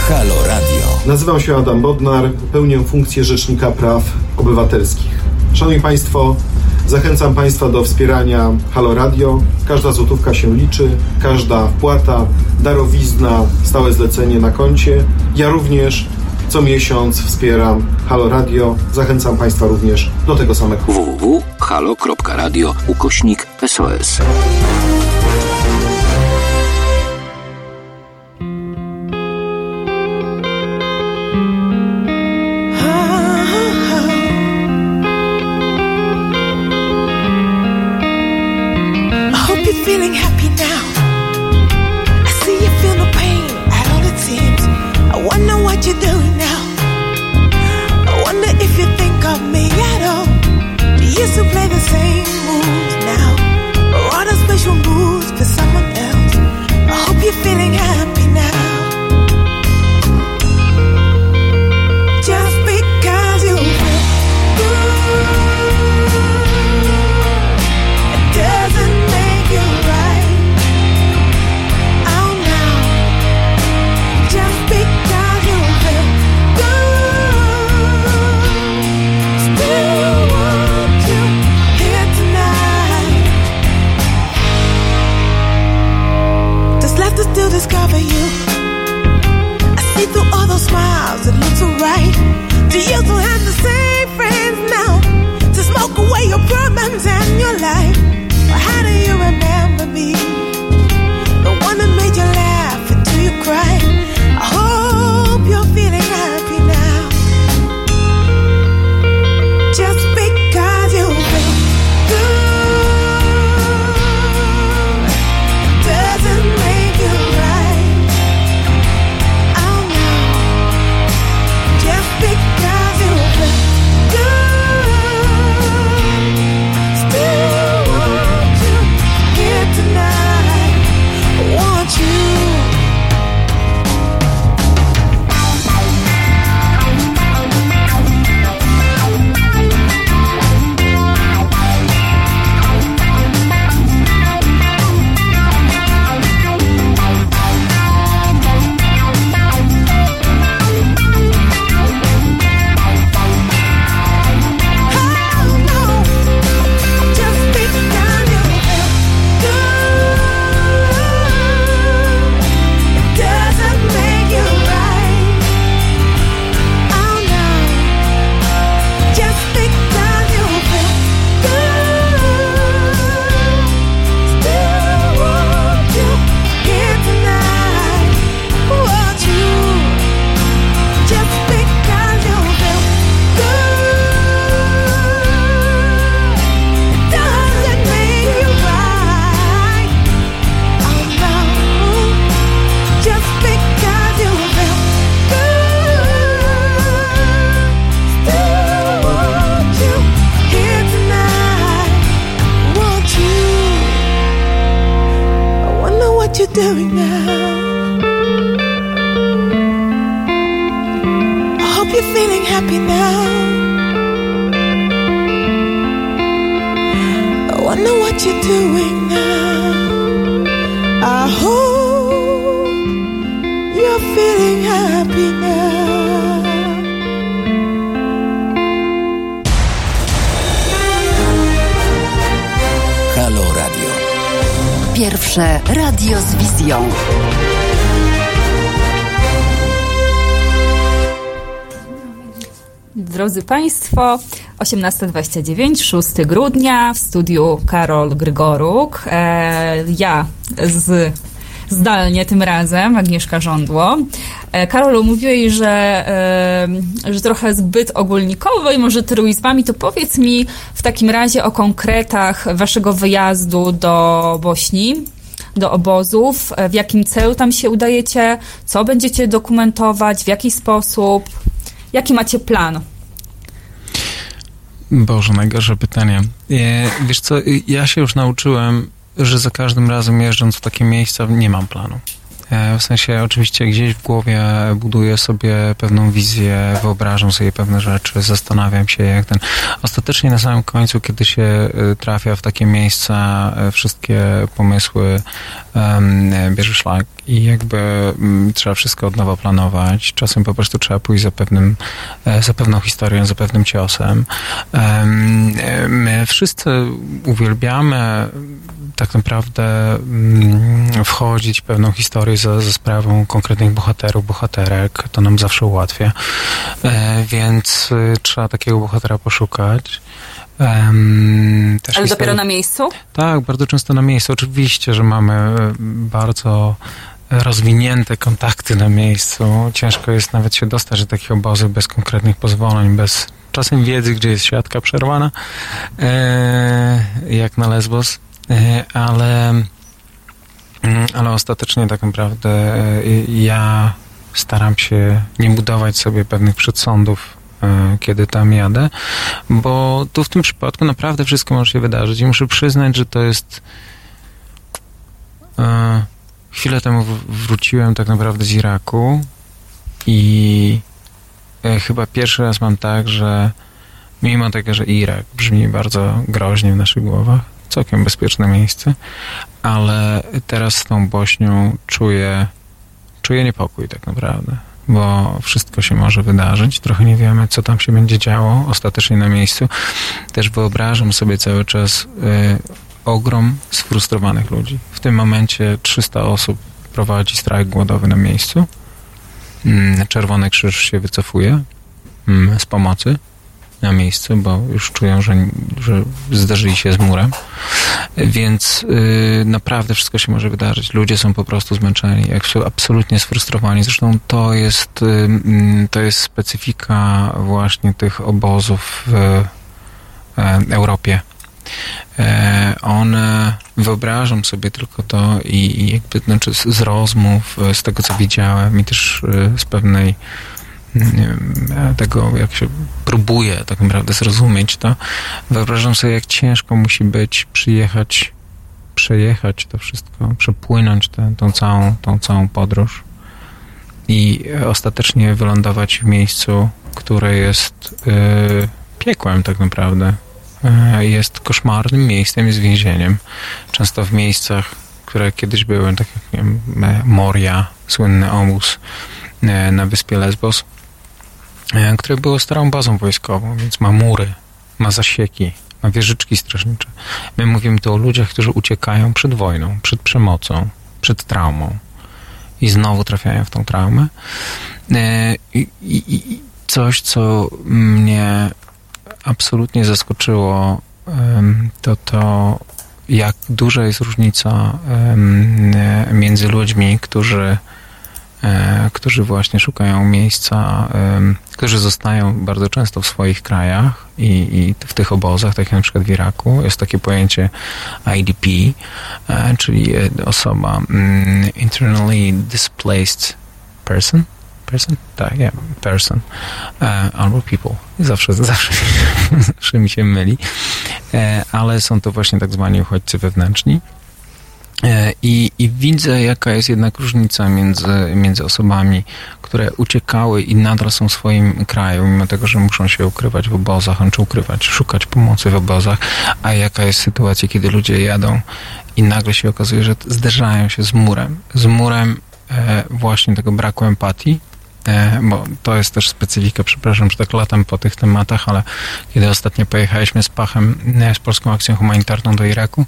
Halo Radio. Nazywam się Adam Bodnar, pełnię funkcję Rzecznika Praw Obywatelskich. Szanowni Państwo, zachęcam Państwa do wspierania Halo Radio. Każda złotówka się liczy, każda wpłata, darowizna, stałe zlecenie na koncie. Ja również co miesiąc wspieram Halo Radio. Zachęcam Państwa również do tego samego. www.halo.radio ukośnik SOS. Drodzy Państwo, 18.29, 6 grudnia, w studiu Karol Grygoruk. E, ja z, zdalnie tym razem, Agnieszka Żądło. E, Karolu, mówiłeś, że, e, że trochę zbyt ogólnikowo i może truizmami, to powiedz mi w takim razie o konkretach Waszego wyjazdu do Bośni do obozów, e, w jakim celu tam się udajecie, co będziecie dokumentować, w jaki sposób, jaki macie plan? Boże, najgorsze pytanie. E, Wiesz co, ja się już nauczyłem, że za każdym razem jeżdżąc w takie miejsca nie mam planu. E, W sensie oczywiście gdzieś w głowie buduję sobie pewną wizję, wyobrażam sobie pewne rzeczy, zastanawiam się jak ten... Ostatecznie na samym końcu, kiedy się e, trafia w takie miejsca, e, wszystkie pomysły um, bierze szlak i jakby mm, trzeba wszystko od nowa planować. Czasem po prostu trzeba pójść za pewnym, za pewną historią, za pewnym ciosem. Em, e, My wszyscy uwielbiamy tak naprawdę mm, wchodzić w pewną historię za, za sprawą konkretnych bohaterów, bohaterek. To nam zawsze ułatwia. E, Więc y, trzeba takiego bohatera poszukać. Też Ale historie- dopiero na miejscu? tak, bardzo często na miejscu. Oczywiście, że mamy e, bardzo rozwinięte kontakty na miejscu. Ciężko jest nawet się dostać do takich obozów bez konkretnych pozwoleń, bez czasem wiedzy, gdzie jest siatka przerwana, e, jak na Lesbos, e, ale, ale ostatecznie tak naprawdę e, ja staram się nie budować sobie pewnych przedsądów e, kiedy tam jadę, bo tu w tym przypadku naprawdę wszystko może się wydarzyć i muszę przyznać, że to jest e, chwilę temu wróciłem tak naprawdę z Iraku i chyba pierwszy raz mam tak, że mimo tego, że Irak brzmi bardzo groźnie w naszych głowach, całkiem bezpieczne miejsce, ale teraz z tą Bośnią czuję, czuję niepokój tak naprawdę, bo wszystko się może wydarzyć, trochę nie wiemy, co tam się będzie działo ostatecznie na miejscu. Też wyobrażam sobie cały czas y, ogrom sfrustrowanych ludzi. W tym momencie 300 osób prowadzi strajk głodowy na miejscu. mm, Czerwony Krzyż się wycofuje mm, z pomocy na miejsce, bo już czują, że, że zderzyli się z murem. Więc y, naprawdę wszystko się może wydarzyć. Ludzie są po prostu zmęczeni, absolutnie sfrustrowani. Zresztą to jest, y, mm, to jest specyfika właśnie tych obozów w e, Europie. E, one, wyobrażam sobie tylko to i, i jakby znaczy z, rozmów, e, z tego co widziałem i też z pewnej tego, jak się próbuje tak naprawdę zrozumieć to, wyobrażam sobie, jak ciężko musi być przyjechać, przejechać to wszystko, przepłynąć tę, tą, całą, tą całą podróż i ostatecznie wylądować w miejscu, które jest e, piekłem tak naprawdę. E, jest koszmarnym miejscem, jest więzieniem. Często w miejscach, które kiedyś były, tak jak nie wiem, Moria, słynny obóz e, na wyspie Lesbos, które było starą bazą wojskową, więc ma mury, ma zasieki, ma wieżyczki strażnicze. My mówimy tu o ludziach, którzy uciekają przed wojną, przed przemocą, przed traumą i znowu trafiają w tą traumę. E, I, i, i coś, co mnie absolutnie zaskoczyło, to to, jak duża jest różnica e, między ludźmi, którzy, e, którzy właśnie szukają miejsca, którzy zostają bardzo często w swoich krajach i, i w tych obozach, tak jak na przykład w Iraku. Jest takie pojęcie IDP, e, czyli e, osoba mm, internally displaced person. Person? Tak, yeah, person. E, albo people. Zawsze, *laughs* zawsze, zawsze mi się myli. E, ale są to właśnie tak zwani uchodźcy wewnętrzni. E, I, I widzę, jaka jest jednak różnica między, między osobami, które uciekały i nadal są w swoim kraju, mimo tego, że muszą się ukrywać w obozach, czy ukrywać, szukać pomocy w obozach, a jaka jest sytuacja, kiedy ludzie jadą i nagle się okazuje, że zderzają się z murem. Z murem e, właśnie tego braku empatii, bo to jest też specyfika, przepraszam, że tak latam po tych tematach, ale kiedy ostatnio pojechaliśmy z Pachem, e, z Polską Akcją Humanitarną do Iraku,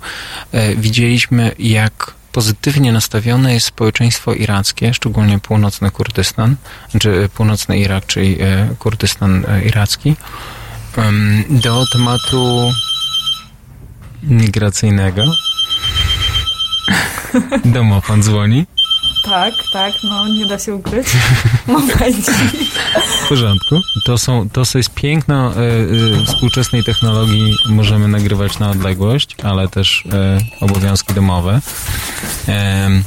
e, widzieliśmy, jak pozytywnie nastawione jest społeczeństwo irackie, szczególnie północny Kurdystan, czy północny Irak, czyli e, Kurdystan e, iracki, do tematu migracyjnego. *laughs* Domofon dzwoni. Tak, tak, no nie da się ukryć. *laughs* Momencik. W porządku. To, są, to jest piękno e, e, współczesnej technologii. Możemy nagrywać na odległość, ale też e, obowiązki domowe. Em,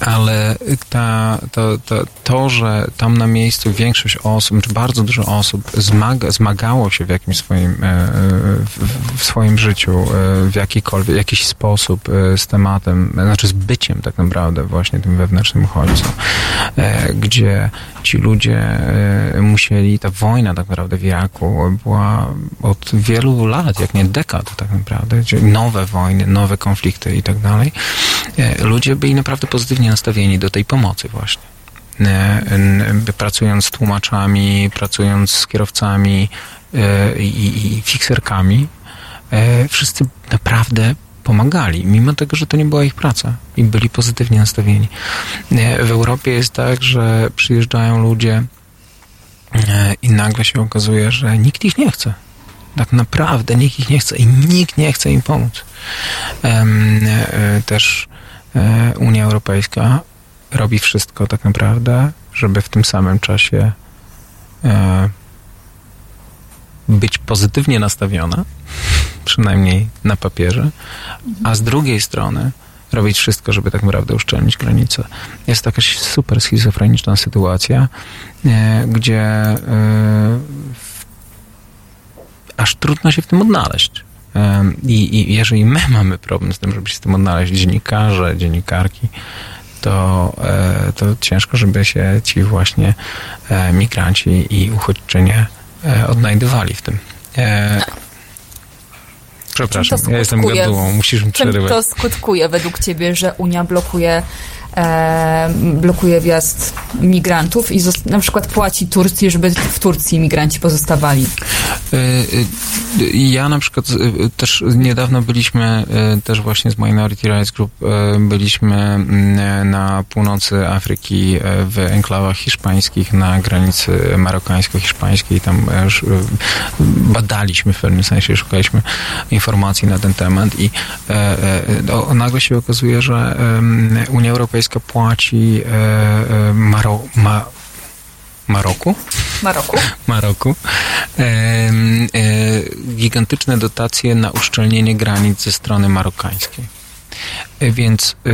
ale ta, to, to, to, że tam na miejscu większość osób, czy bardzo dużo osób zmaga, zmagało się w jakimś swoim, e, w, w swoim życiu, e, w jakikolwiek, jakiś sposób e, z tematem, znaczy z byciem tak naprawdę właśnie tym wewnętrznym uchodźcą, e, gdzie ci ludzie e, musieli, ta wojna tak naprawdę w Iraku była od wielu lat, jak nie dekad tak naprawdę, nowe wojny, nowe konflikty i tak dalej. E, Ludzie byli naprawdę pozytywnie nastawieni do tej pomocy właśnie. E, Pracując z tłumaczami, pracując z kierowcami i, i fikserkami, wszyscy naprawdę pomagali, mimo tego, że to nie była ich praca i byli pozytywnie nastawieni. E, W Europie jest tak, że przyjeżdżają ludzie e, i nagle się okazuje, że nikt ich nie chce. Tak naprawdę nikt ich nie chce i nikt nie chce im pomóc. E, Też Unia Europejska robi wszystko tak naprawdę, żeby w tym samym czasie być pozytywnie nastawiona, przynajmniej na papierze, a z drugiej strony robić wszystko, żeby tak naprawdę uszczelnić granice. Jest taka super schizofreniczna sytuacja, e, gdzie e, aż trudno się w tym odnaleźć. Em, I, I jeżeli my *laughs* mamy problem z tym, żeby się z tym odnaleźć, dziennikarze, dziennikarki, to, e, to ciężko, żeby się ci właśnie e, migranci i uchodźczynie e, odnajdywali w tym. Przepraszam, Czym ja jestem gadułą, musisz mi Czym przerywać. to skutkuje według ciebie, że Unia blokuje, e, blokuje wjazd migrantów i na przykład płaci Turcji, żeby w Turcji migranci pozostawali. Y, y, Ja na przykład y, też niedawno byliśmy też właśnie z Minority Rights Group byliśmy mm, na północy Afryki w enklawach hiszpańskich na granicy marokańsko-hiszpańskiej. Tam badaliśmy w pewnym sensie, szukaliśmy informacji na ten temat i nagle się okazuje, że Unia Europejska płaci y, y, Maro, ma, Maroku? Maroku. Maroku. Em, e, gigantyczne dotacje na uszczelnienie granic ze strony marokańskiej. E, Więc e,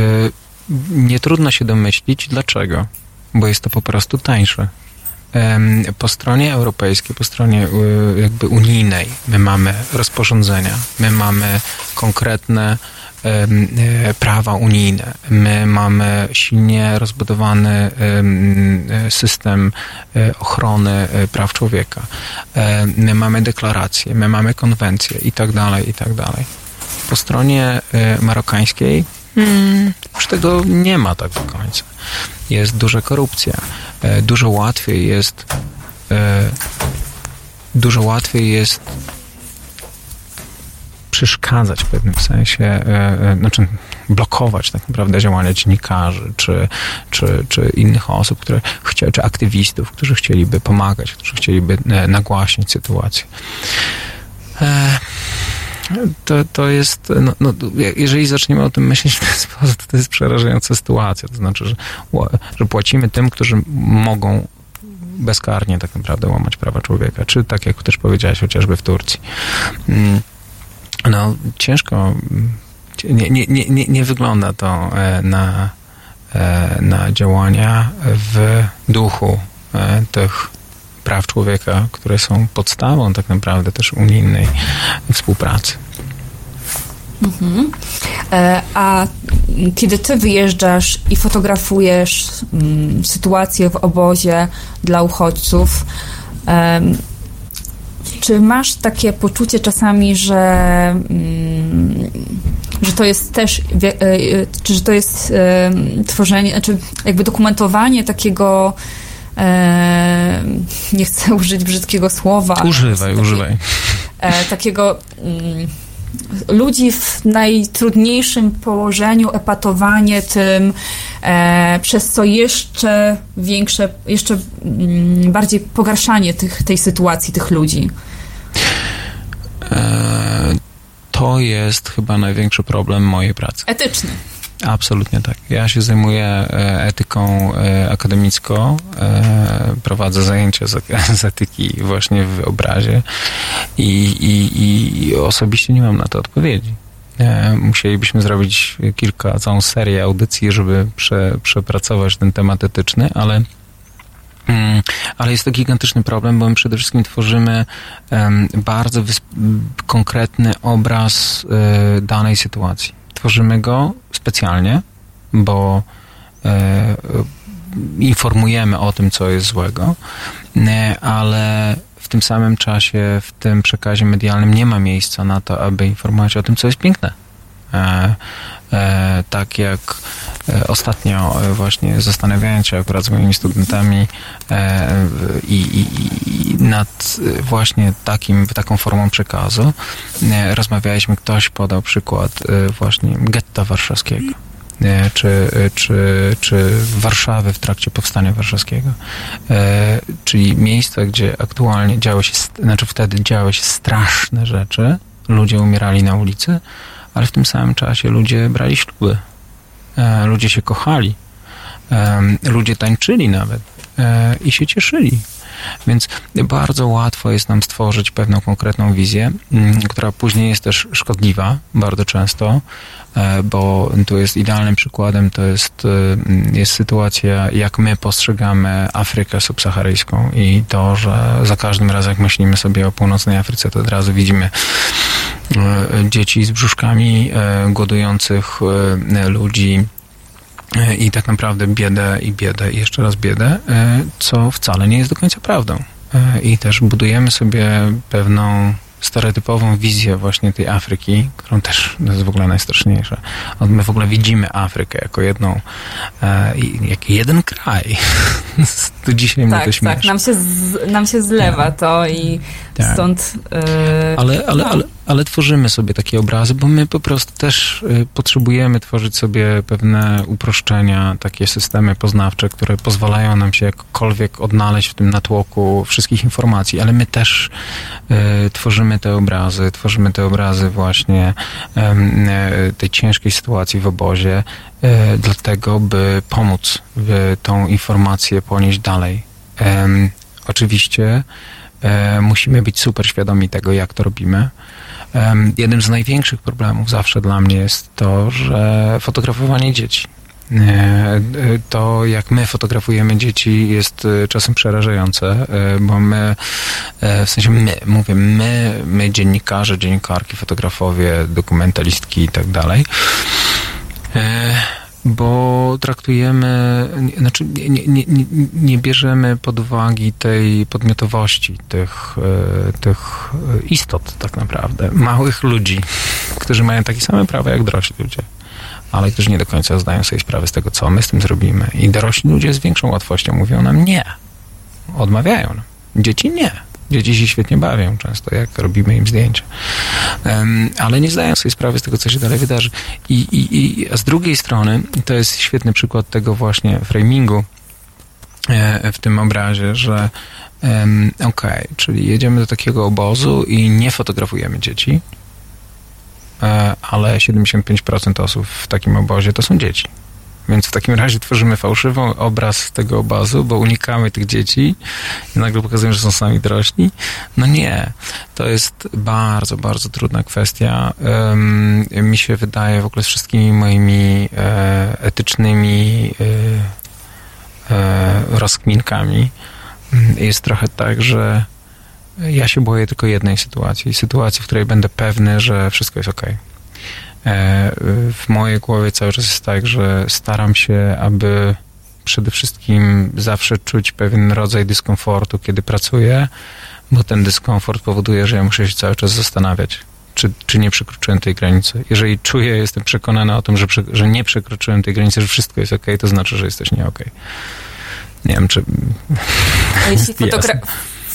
nie trudno się domyślić dlaczego, bo jest to po prostu tańsze. Po stronie europejskiej, po stronie e, jakby unijnej, my mamy rozporządzenia, my mamy konkretne e, prawa unijne, my mamy silnie rozbudowany e, system e, ochrony e, praw człowieka, E, my mamy deklaracje, my mamy konwencje i tak dalej, i tak dalej. Po stronie e, marokańskiej Hmm, już tego nie ma tak do końca. Jest duża korupcja. E, Dużo łatwiej jest e, dużo łatwiej jest przeszkadzać w pewnym sensie, e, e, znaczy blokować tak naprawdę działania dziennikarzy czy, czy, czy innych osób, które chcia, czy aktywistów, którzy chcieliby pomagać, którzy chcieliby e, nagłaśniać sytuację. To, to jest, no, no, jeżeli zaczniemy o tym myśleć w ten sposób, to jest przerażająca sytuacja. To znaczy, że, że płacimy tym, którzy mogą bezkarnie tak naprawdę łamać prawa człowieka, czy tak jak też powiedziałeś, chociażby w Turcji. No, ciężko, nie, nie, nie, nie- wygląda to e, na, e, na działania w duchu e, tych praw człowieka, które są podstawą tak naprawdę też unijnej współpracy. Mhm. A kiedy ty wyjeżdżasz i fotografujesz mm, sytuację w obozie dla uchodźców, czy masz takie poczucie czasami, że, mm, że to jest też, e, e, czy że to jest em, tworzenie, znaczy jakby dokumentowanie takiego, nie chcę *laughs* użyć brzydkiego słowa, Używaj, używaj. e, takiego mm, ludzi w najtrudniejszym położeniu, epatowanie tym, e, przez co jeszcze większe, jeszcze mm, bardziej pogarszanie tych, tej sytuacji tych ludzi. E, To jest chyba największy problem mojej pracy. Etyczny. Absolutnie tak. Ja się zajmuję e, etyką e, akademicką, prowadzę zajęcia *laughs* z, etyki właśnie w obrazie i, i, i osobiście nie mam na to odpowiedzi. Musielibyśmy zrobić kilka, całą serię audycji, żeby prze, przepracować ten temat etyczny, ale Ale jest to gigantyczny problem, bo my przede wszystkim tworzymy bardzo konkretny obraz e, danej sytuacji. Tworzymy go specjalnie, bo e, informujemy o tym, co jest złego, ale w tym samym czasie, w tym przekazie medialnym nie ma miejsca na to, aby informować o tym, co jest piękne. E, e, tak jak ostatnio e, właśnie zastanawiając się akurat z moimi studentami e, i, i, i nad e, właśnie takim, taką formą przekazu e, rozmawialiśmy, ktoś podał przykład e, właśnie getta warszawskiego e, czy, e, czy, czy Warszawy w trakcie powstania warszawskiego. E, czyli miejsce, gdzie aktualnie działy się, znaczy wtedy działy się straszne rzeczy, ludzie umierali na ulicy, ale w tym samym czasie ludzie brali śluby, e, ludzie się kochali, em, ludzie tańczyli nawet e, i się cieszyli. Więc bardzo łatwo jest nam stworzyć pewną konkretną wizję, mm, która później jest też szkodliwa bardzo często, e, bo tu jest idealnym przykładem, to jest, e, jest sytuacja, jak my postrzegamy Afrykę subsaharyjską i to, że za każdym razem, jak myślimy sobie o północnej Afryce, to od razu widzimy e, dzieci z brzuszkami, e, głodujących e, ludzi, e, i tak naprawdę biedę i biedę i jeszcze raz biedę, e, co wcale nie jest do końca prawdą. E, I też budujemy sobie pewną stereotypową wizję właśnie tej Afryki, którą też jest w ogóle najstraszniejsze. Od- My w ogóle widzimy Afrykę jako jedną, e, jak jeden kraj. *laughs* to dzisiaj mnie to Tak, śmieszy. tak, nam się, z, nam się zlewa to i Tak. stąd... e, Ale, ale, no. ale, ale tworzymy sobie takie obrazy, bo my po prostu też y, potrzebujemy tworzyć sobie pewne uproszczenia, takie systemy poznawcze, które pozwalają nam się jakkolwiek odnaleźć w tym natłoku wszystkich informacji, ale my też y, tworzymy te obrazy, tworzymy te obrazy właśnie tej ciężkiej sytuacji w obozie, dlatego, by pomóc w tą informację ponieść dalej. Oczywiście e, musimy być super świadomi tego, jak to robimy. Jednym z największych problemów zawsze dla mnie jest to, że fotografowanie dzieci. E, e, To, jak my fotografujemy dzieci, jest e, czasem przerażające, e, bo my, e, w sensie my, mówię my, my dziennikarze, dziennikarki, fotografowie, dokumentalistki i tak dalej, e, bo traktujemy, znaczy nie, nie, nie, nie- bierzemy pod uwagę tej podmiotowości tych, e, tych istot tak naprawdę, małych ludzi, którzy mają takie same prawa jak dorośli ludzie, ale którzy nie do końca zdają sobie sprawę z tego, co my z tym zrobimy. I dorośli ludzie z większą łatwością mówią nam nie, odmawiają nam. Dzieci nie. Dzieci się świetnie bawią często, jak robimy im zdjęcia. Em, ale nie zdają sobie sprawy z tego, co się dalej wydarzy. I, i, i a z drugiej strony, to jest świetny przykład tego właśnie framingu e, w tym obrazie, że em, okej, czyli jedziemy do takiego obozu i nie fotografujemy dzieci, e, ale 75% osób w takim obozie to są dzieci. Więc w takim razie tworzymy fałszywy obraz tego obozu, bo unikamy tych dzieci i nagle pokazujemy, że są sami dorośli. No nie. To jest bardzo, bardzo trudna kwestia. Ym, mi się wydaje w ogóle z wszystkimi moimi e, etycznymi e, e, rozkminkami mm, jest trochę tak, że ja się boję tylko jednej sytuacji. Sytuacji, w której będę pewny, że wszystko jest okej. E, W mojej głowie cały czas jest tak, że staram się, aby przede wszystkim zawsze czuć pewien rodzaj dyskomfortu, kiedy pracuję, bo ten dyskomfort powoduje, że ja muszę się cały czas zastanawiać, czy, czy nie przekroczyłem tej granicy. Jeżeli czuję, jestem przekonany o tym, że, że nie przekroczyłem tej granicy, że wszystko jest ok, to znaczy, że jesteś nie okej. Nie wiem, czy... A Jeśli, *laughs* fotogra-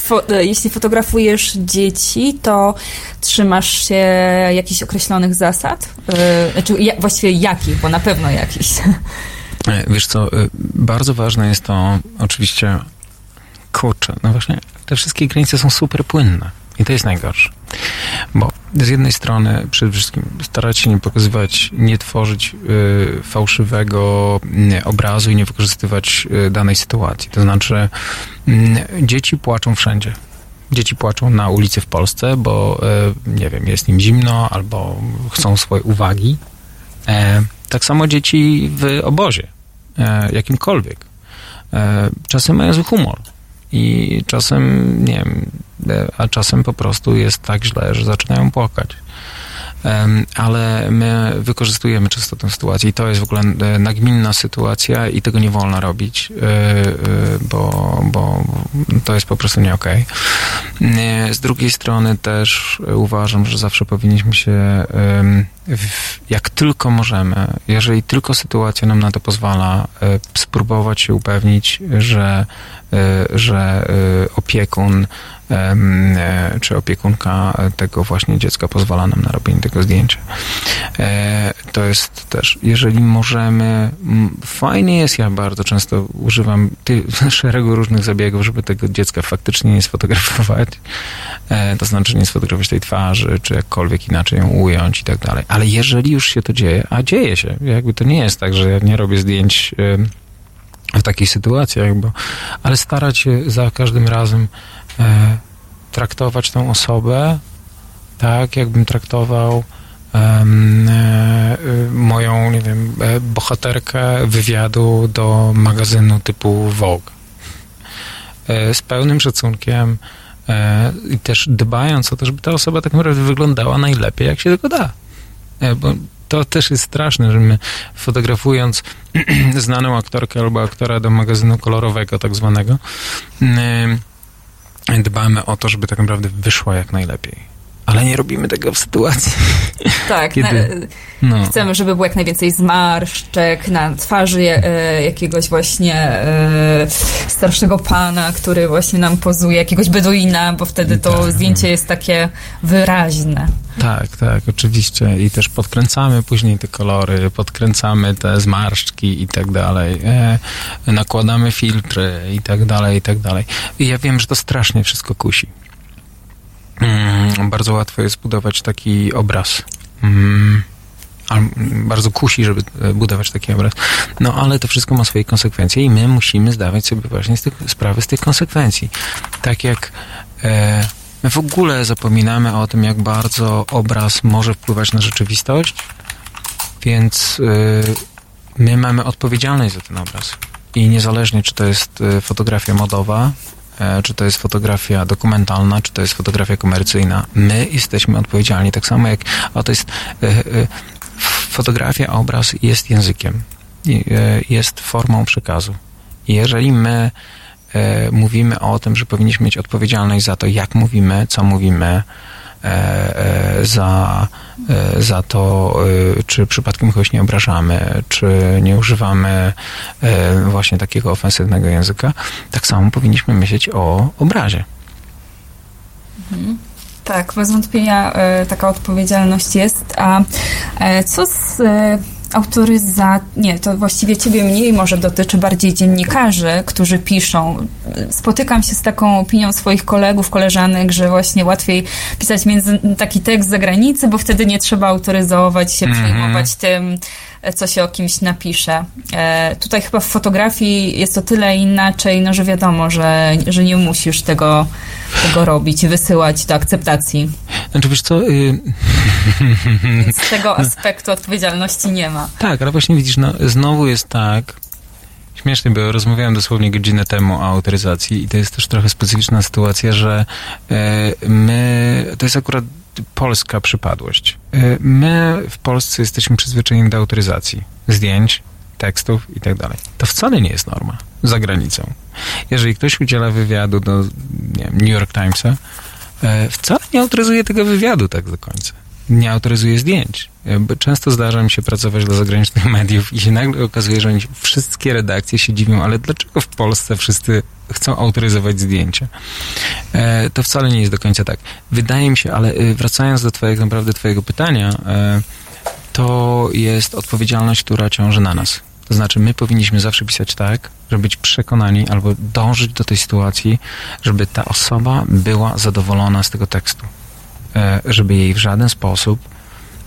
fo- e, jeśli fotografujesz dzieci, to trzymasz się jakichś określonych zasad? Yy, Znaczy, ja, właściwie jakich, bo na pewno jakichś. E, Wiesz co, bardzo ważne jest to, oczywiście, kurczę, no właśnie, te wszystkie granice są super płynne i to jest najgorsze. Bo z jednej strony przede wszystkim starać się nie pokazywać, nie tworzyć y, fałszywego y, obrazu i nie wykorzystywać y, danej sytuacji. To znaczy, y, dzieci płaczą wszędzie. Dzieci płaczą na ulicy w Polsce, bo y, nie wiem, jest im zimno albo chcą swojej uwagi. E, tak samo dzieci w obozie, e, jakimkolwiek. E, czasem mają zły humor i czasem, nie wiem, a czasem po prostu jest tak źle, że zaczynają płakać. Ale my wykorzystujemy często tę sytuację i to jest w ogóle e, nagminna sytuacja i tego nie wolno robić, e, e, bo, bo to jest po prostu nie okej. E, Z drugiej strony też uważam, że zawsze powinniśmy się, jak tylko możemy, jeżeli tylko sytuacja nam na to pozwala, e, spróbować się upewnić, że, e, że e, opiekun czy opiekunka tego właśnie dziecka pozwala nam na robienie tego zdjęcia. To jest też, jeżeli możemy, fajnie jest, ja bardzo często używam *laughs* szeregu różnych zabiegów, żeby tego dziecka faktycznie nie sfotografować, to znaczy nie sfotografować tej twarzy, czy jakkolwiek inaczej ją ująć i tak dalej. Ale jeżeli już się to dzieje, a dzieje się, jakby to nie jest tak, że ja nie robię zdjęć w takich sytuacjach, bo, ale starać się za każdym razem e, traktować tą osobę tak, jakbym traktował e, moją, nie wiem, e, bohaterkę wywiadu do magazynu typu Vogue. Z pełnym szacunkiem i też dbając o to, żeby ta osoba tak naprawdę wyglądała najlepiej, jak się tylko da. E, bo to też jest straszne, że my fotografując *clears throat* znaną aktorkę albo aktora do magazynu kolorowego tak zwanego, em, dbamy o to, żeby tak naprawdę wyszła jak najlepiej. Ale nie robimy tego w sytuacji. *laughs* Tak, Kiedy- na, no. chcemy, żeby było jak najwięcej zmarszczek na twarzy e, jakiegoś właśnie e, starszego pana, który właśnie nam pozuje, jakiegoś beduina, bo wtedy to Tak. zdjęcie jest takie wyraźne. Tak, tak, oczywiście. I też podkręcamy później te kolory, podkręcamy te zmarszczki i tak dalej. E, nakładamy filtry i tak dalej, i tak dalej. I ja wiem, że to strasznie wszystko kusi. Mm, bardzo łatwo jest budować taki obraz. Mm, bardzo kusi, żeby e, budować taki obraz. No ale to wszystko ma swoje konsekwencje i my musimy zdawać sobie właśnie z tych, sprawę z tych konsekwencji. Tak jak e, my w ogóle zapominamy o tym, jak bardzo obraz może wpływać na rzeczywistość, więc e, my mamy odpowiedzialność za ten obraz. I niezależnie, czy to jest e, fotografia modowa, czy to jest fotografia dokumentalna, czy to jest fotografia komercyjna, my jesteśmy odpowiedzialni. Tak samo jak, a to jest e, e, fotografia, obraz jest językiem, e, jest formą przekazu. Jeżeli my e, mówimy o tym, że powinniśmy mieć odpowiedzialność za to, jak mówimy, co mówimy, e, e, za, e, za to, e, czy przypadkiem kogoś nie obrażamy, czy nie używamy e, właśnie takiego ofensywnego języka, tak samo powinniśmy myśleć o obrazie. Mhm. Tak, bez wątpienia e, taka odpowiedzialność jest. A e, co z e, autoryza... Nie, to właściwie ciebie mniej może dotyczy bardziej dziennikarzy, którzy piszą. Spotykam się z taką opinią swoich kolegów, koleżanek, że właśnie łatwiej pisać między, taki tekst z zagranicy, bo wtedy nie trzeba autoryzować się, Mhm. przejmować tym, co się o kimś napisze. E, tutaj chyba w fotografii jest o tyle inaczej, no że wiadomo, że, że nie musisz tego, tego robić wysyłać do akceptacji. Znaczy, wiesz co... Y... *laughs* Więc tego aspektu odpowiedzialności nie ma. Tak, ale właśnie widzisz, no, znowu jest tak. Śmiesznie, bo rozmawiałem dosłownie godzinę temu o autoryzacji i to jest też trochę specyficzna sytuacja, że e, my, to jest akurat polska przypadłość. E, my w Polsce jesteśmy przyzwyczajeni do autoryzacji zdjęć, tekstów i tak dalej. To wcale nie jest norma za granicą. Jeżeli ktoś udziela wywiadu do wiem, New York Timesa, e, wcale nie autoryzuje tego wywiadu tak do końca. Nie autoryzuje zdjęć. Często zdarza mi się pracować dla zagranicznych *laughs* mediów i się nagle okazuje, że wszystkie redakcje się dziwią, ale dlaczego w Polsce wszyscy chcą autoryzować zdjęcia? E, to wcale nie jest do końca tak. Wydaje mi się, ale e, wracając do twojego, naprawdę twojego pytania, e, to jest odpowiedzialność, która ciąży na nas. To znaczy, my powinniśmy zawsze pisać tak, żeby być przekonani albo dążyć do tej sytuacji, żeby ta osoba była zadowolona z tego tekstu. E, żeby jej w żaden sposób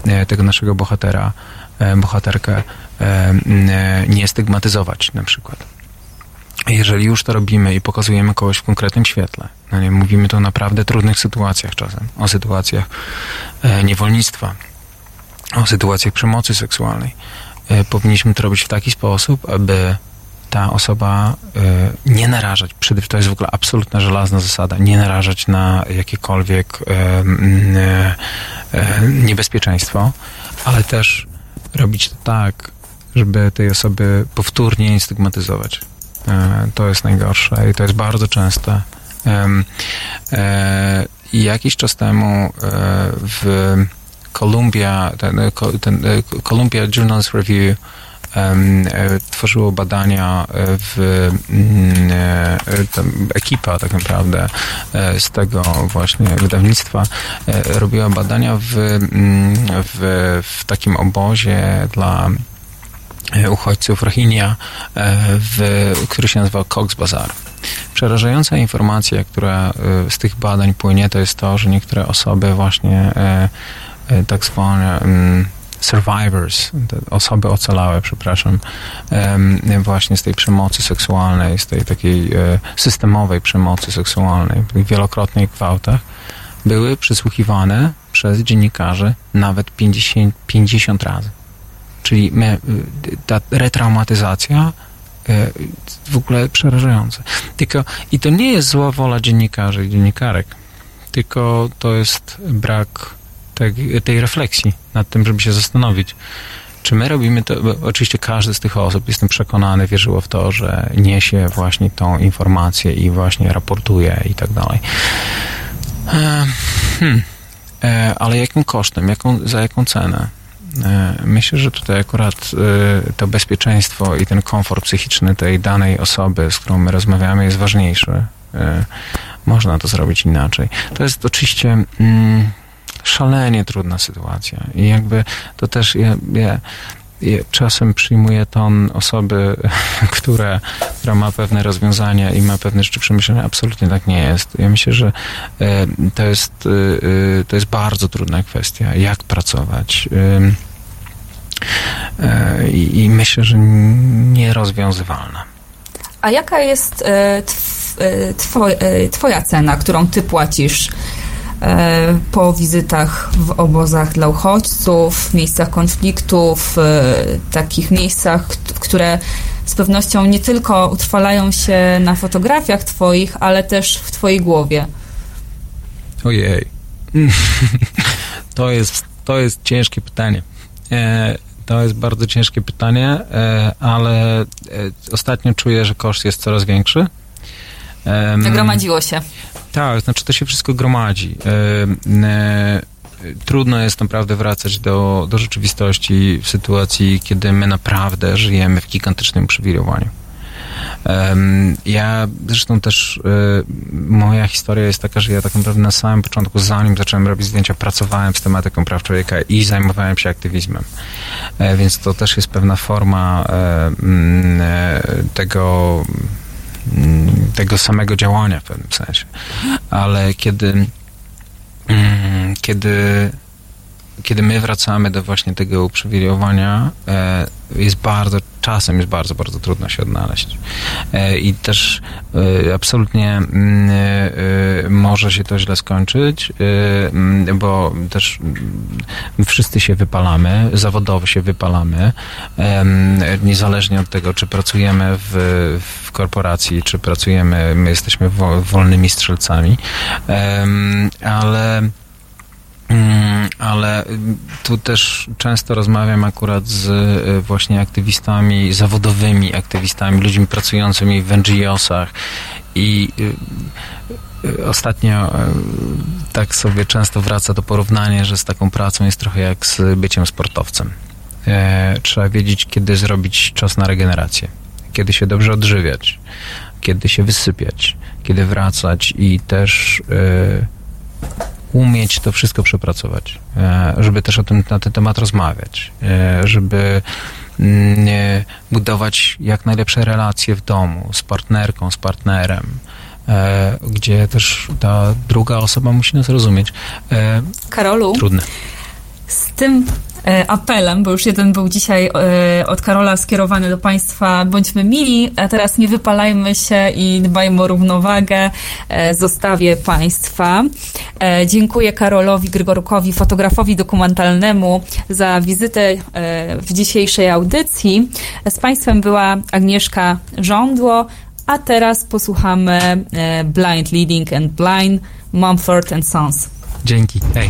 e, tego naszego bohatera, e, bohaterkę nie stygmatyzować na przykład. Jeżeli już to robimy i pokazujemy kogoś w konkretnym świetle, no nie, mówimy tu o naprawdę trudnych sytuacjach czasem, o sytuacjach niewolnictwa, o sytuacjach przemocy seksualnej, powinniśmy to robić w taki sposób, aby ta osoba e, nie narażać, to jest w ogóle absolutna żelazna zasada, nie narażać na jakiekolwiek e, e, niebezpieczeństwo, ale też robić to tak, żeby tej osoby powtórnie nie stygmatyzować. To jest najgorsze i to jest bardzo częste. Jakiś czas temu w Columbia, ten, ten Columbia Journals Review tworzyło badania e, w mm, e, ekipa tak naprawdę e, z tego właśnie wydawnictwa e, robiła badania w, mm, w, w takim obozie dla e, uchodźców Rohingya, e, w, który się nazywał Cox Bazar. Przerażająca informacja, która e, z tych badań płynie, to jest to, że niektóre osoby właśnie e, e, tak zwane mm, survivors, osoby ocalałe, przepraszam, właśnie z tej przemocy seksualnej, z tej takiej e, systemowej przemocy seksualnej, tych wielokrotnych gwałtach, były przysłuchiwane przez dziennikarzy nawet 50, 50 razy. Czyli my, y, ta retraumatyzacja y, w ogóle przerażające. Tylko, i to nie jest zła wola dziennikarzy i dziennikarek, tylko to jest brak tej, tej refleksji nad tym, żeby się zastanowić, czy my robimy to, oczywiście każdy z tych osób, jestem przekonany, wierzyło w to, że niesie właśnie tą informację i właśnie raportuje i tak dalej. E, Hmm. E, ale jakim kosztem, jaką, za jaką cenę? E, Myślę, że tutaj akurat e, to bezpieczeństwo i ten komfort psychiczny tej danej osoby, z którą my rozmawiamy, jest ważniejszy. Można to zrobić inaczej. To jest oczywiście mm, szalenie trudna sytuacja i jakby to też czasem przyjmuję ton osoby, *laughs* która, która ma pewne rozwiązania i ma pewne rzeczy przemyślane. Absolutnie tak nie jest. Ja myślę, że e, to jest, e, e, to jest bardzo trudna kwestia, jak pracować. I, I myślę, że nierozwiązywalna. A jaka jest tw, two, e, twoja cena, którą ty płacisz po wizytach w obozach dla uchodźców, w miejscach konfliktów, e, takich miejscach, które z pewnością nie tylko utrwalają się na fotografiach twoich, ale też w twojej głowie? Ojej. *laughs* To jest, to jest ciężkie pytanie. E, To jest bardzo ciężkie pytanie, e, ale e, ostatnio czuję, że koszt jest coraz większy. Nagromadziło się. Tak, znaczy to się wszystko gromadzi. Trudno jest naprawdę wracać do, do rzeczywistości w sytuacji, kiedy my naprawdę żyjemy w gigantycznym uprzywilejowaniu. Ja zresztą też e, moja historia jest taka, że ja tak naprawdę na samym początku, zanim zacząłem robić zdjęcia, pracowałem z tematyką praw człowieka i zajmowałem się aktywizmem. E, Więc to też jest pewna forma e, tego, tego samego działania w pewnym sensie. Ale kiedy, mm, kiedy kiedy my wracamy do właśnie tego uprzywilejowania, e, jest bardzo, czasem jest bardzo, bardzo trudno się odnaleźć. E, I też e, absolutnie mm, może się to źle skończyć, mm, bo też mm, wszyscy się wypalamy, zawodowo się wypalamy, niezależnie od tego, czy pracujemy w, w korporacji, czy pracujemy, my jesteśmy wo, wolnymi strzelcami, ale ale mm, tu też często rozmawiam akurat z y, właśnie aktywistami, zawodowymi aktywistami, ludźmi pracującymi w NGO-sach i y, y, ostatnio tak sobie często wraca to porównanie, że z taką pracą jest trochę jak z byciem sportowcem. E, Trzeba wiedzieć, kiedy zrobić czas na regenerację, kiedy się dobrze odżywiać, kiedy się wysypiać, kiedy wracać i też umieć to wszystko przepracować, e, żeby też o tym, na ten temat rozmawiać, e, żeby mm, e, budować jak najlepsze relacje w domu z partnerką, z partnerem, gdzie też ta druga osoba musi nas rozumieć. Karolu, Trudne. z tym apelem, bo już jeden był dzisiaj e, od Karola skierowany do Państwa, bądźmy mili, a teraz nie wypalajmy się i dbajmy o równowagę. E, Zostawię Państwa. E, Dziękuję Karolowi Grygorkowi, fotografowi dokumentalnemu za wizytę e, w dzisiejszej audycji. Z Państwem była Agnieszka Żądło, a teraz posłuchamy e, Blind Leading and Blind, Mumford and Sons. Dzięki. Hej.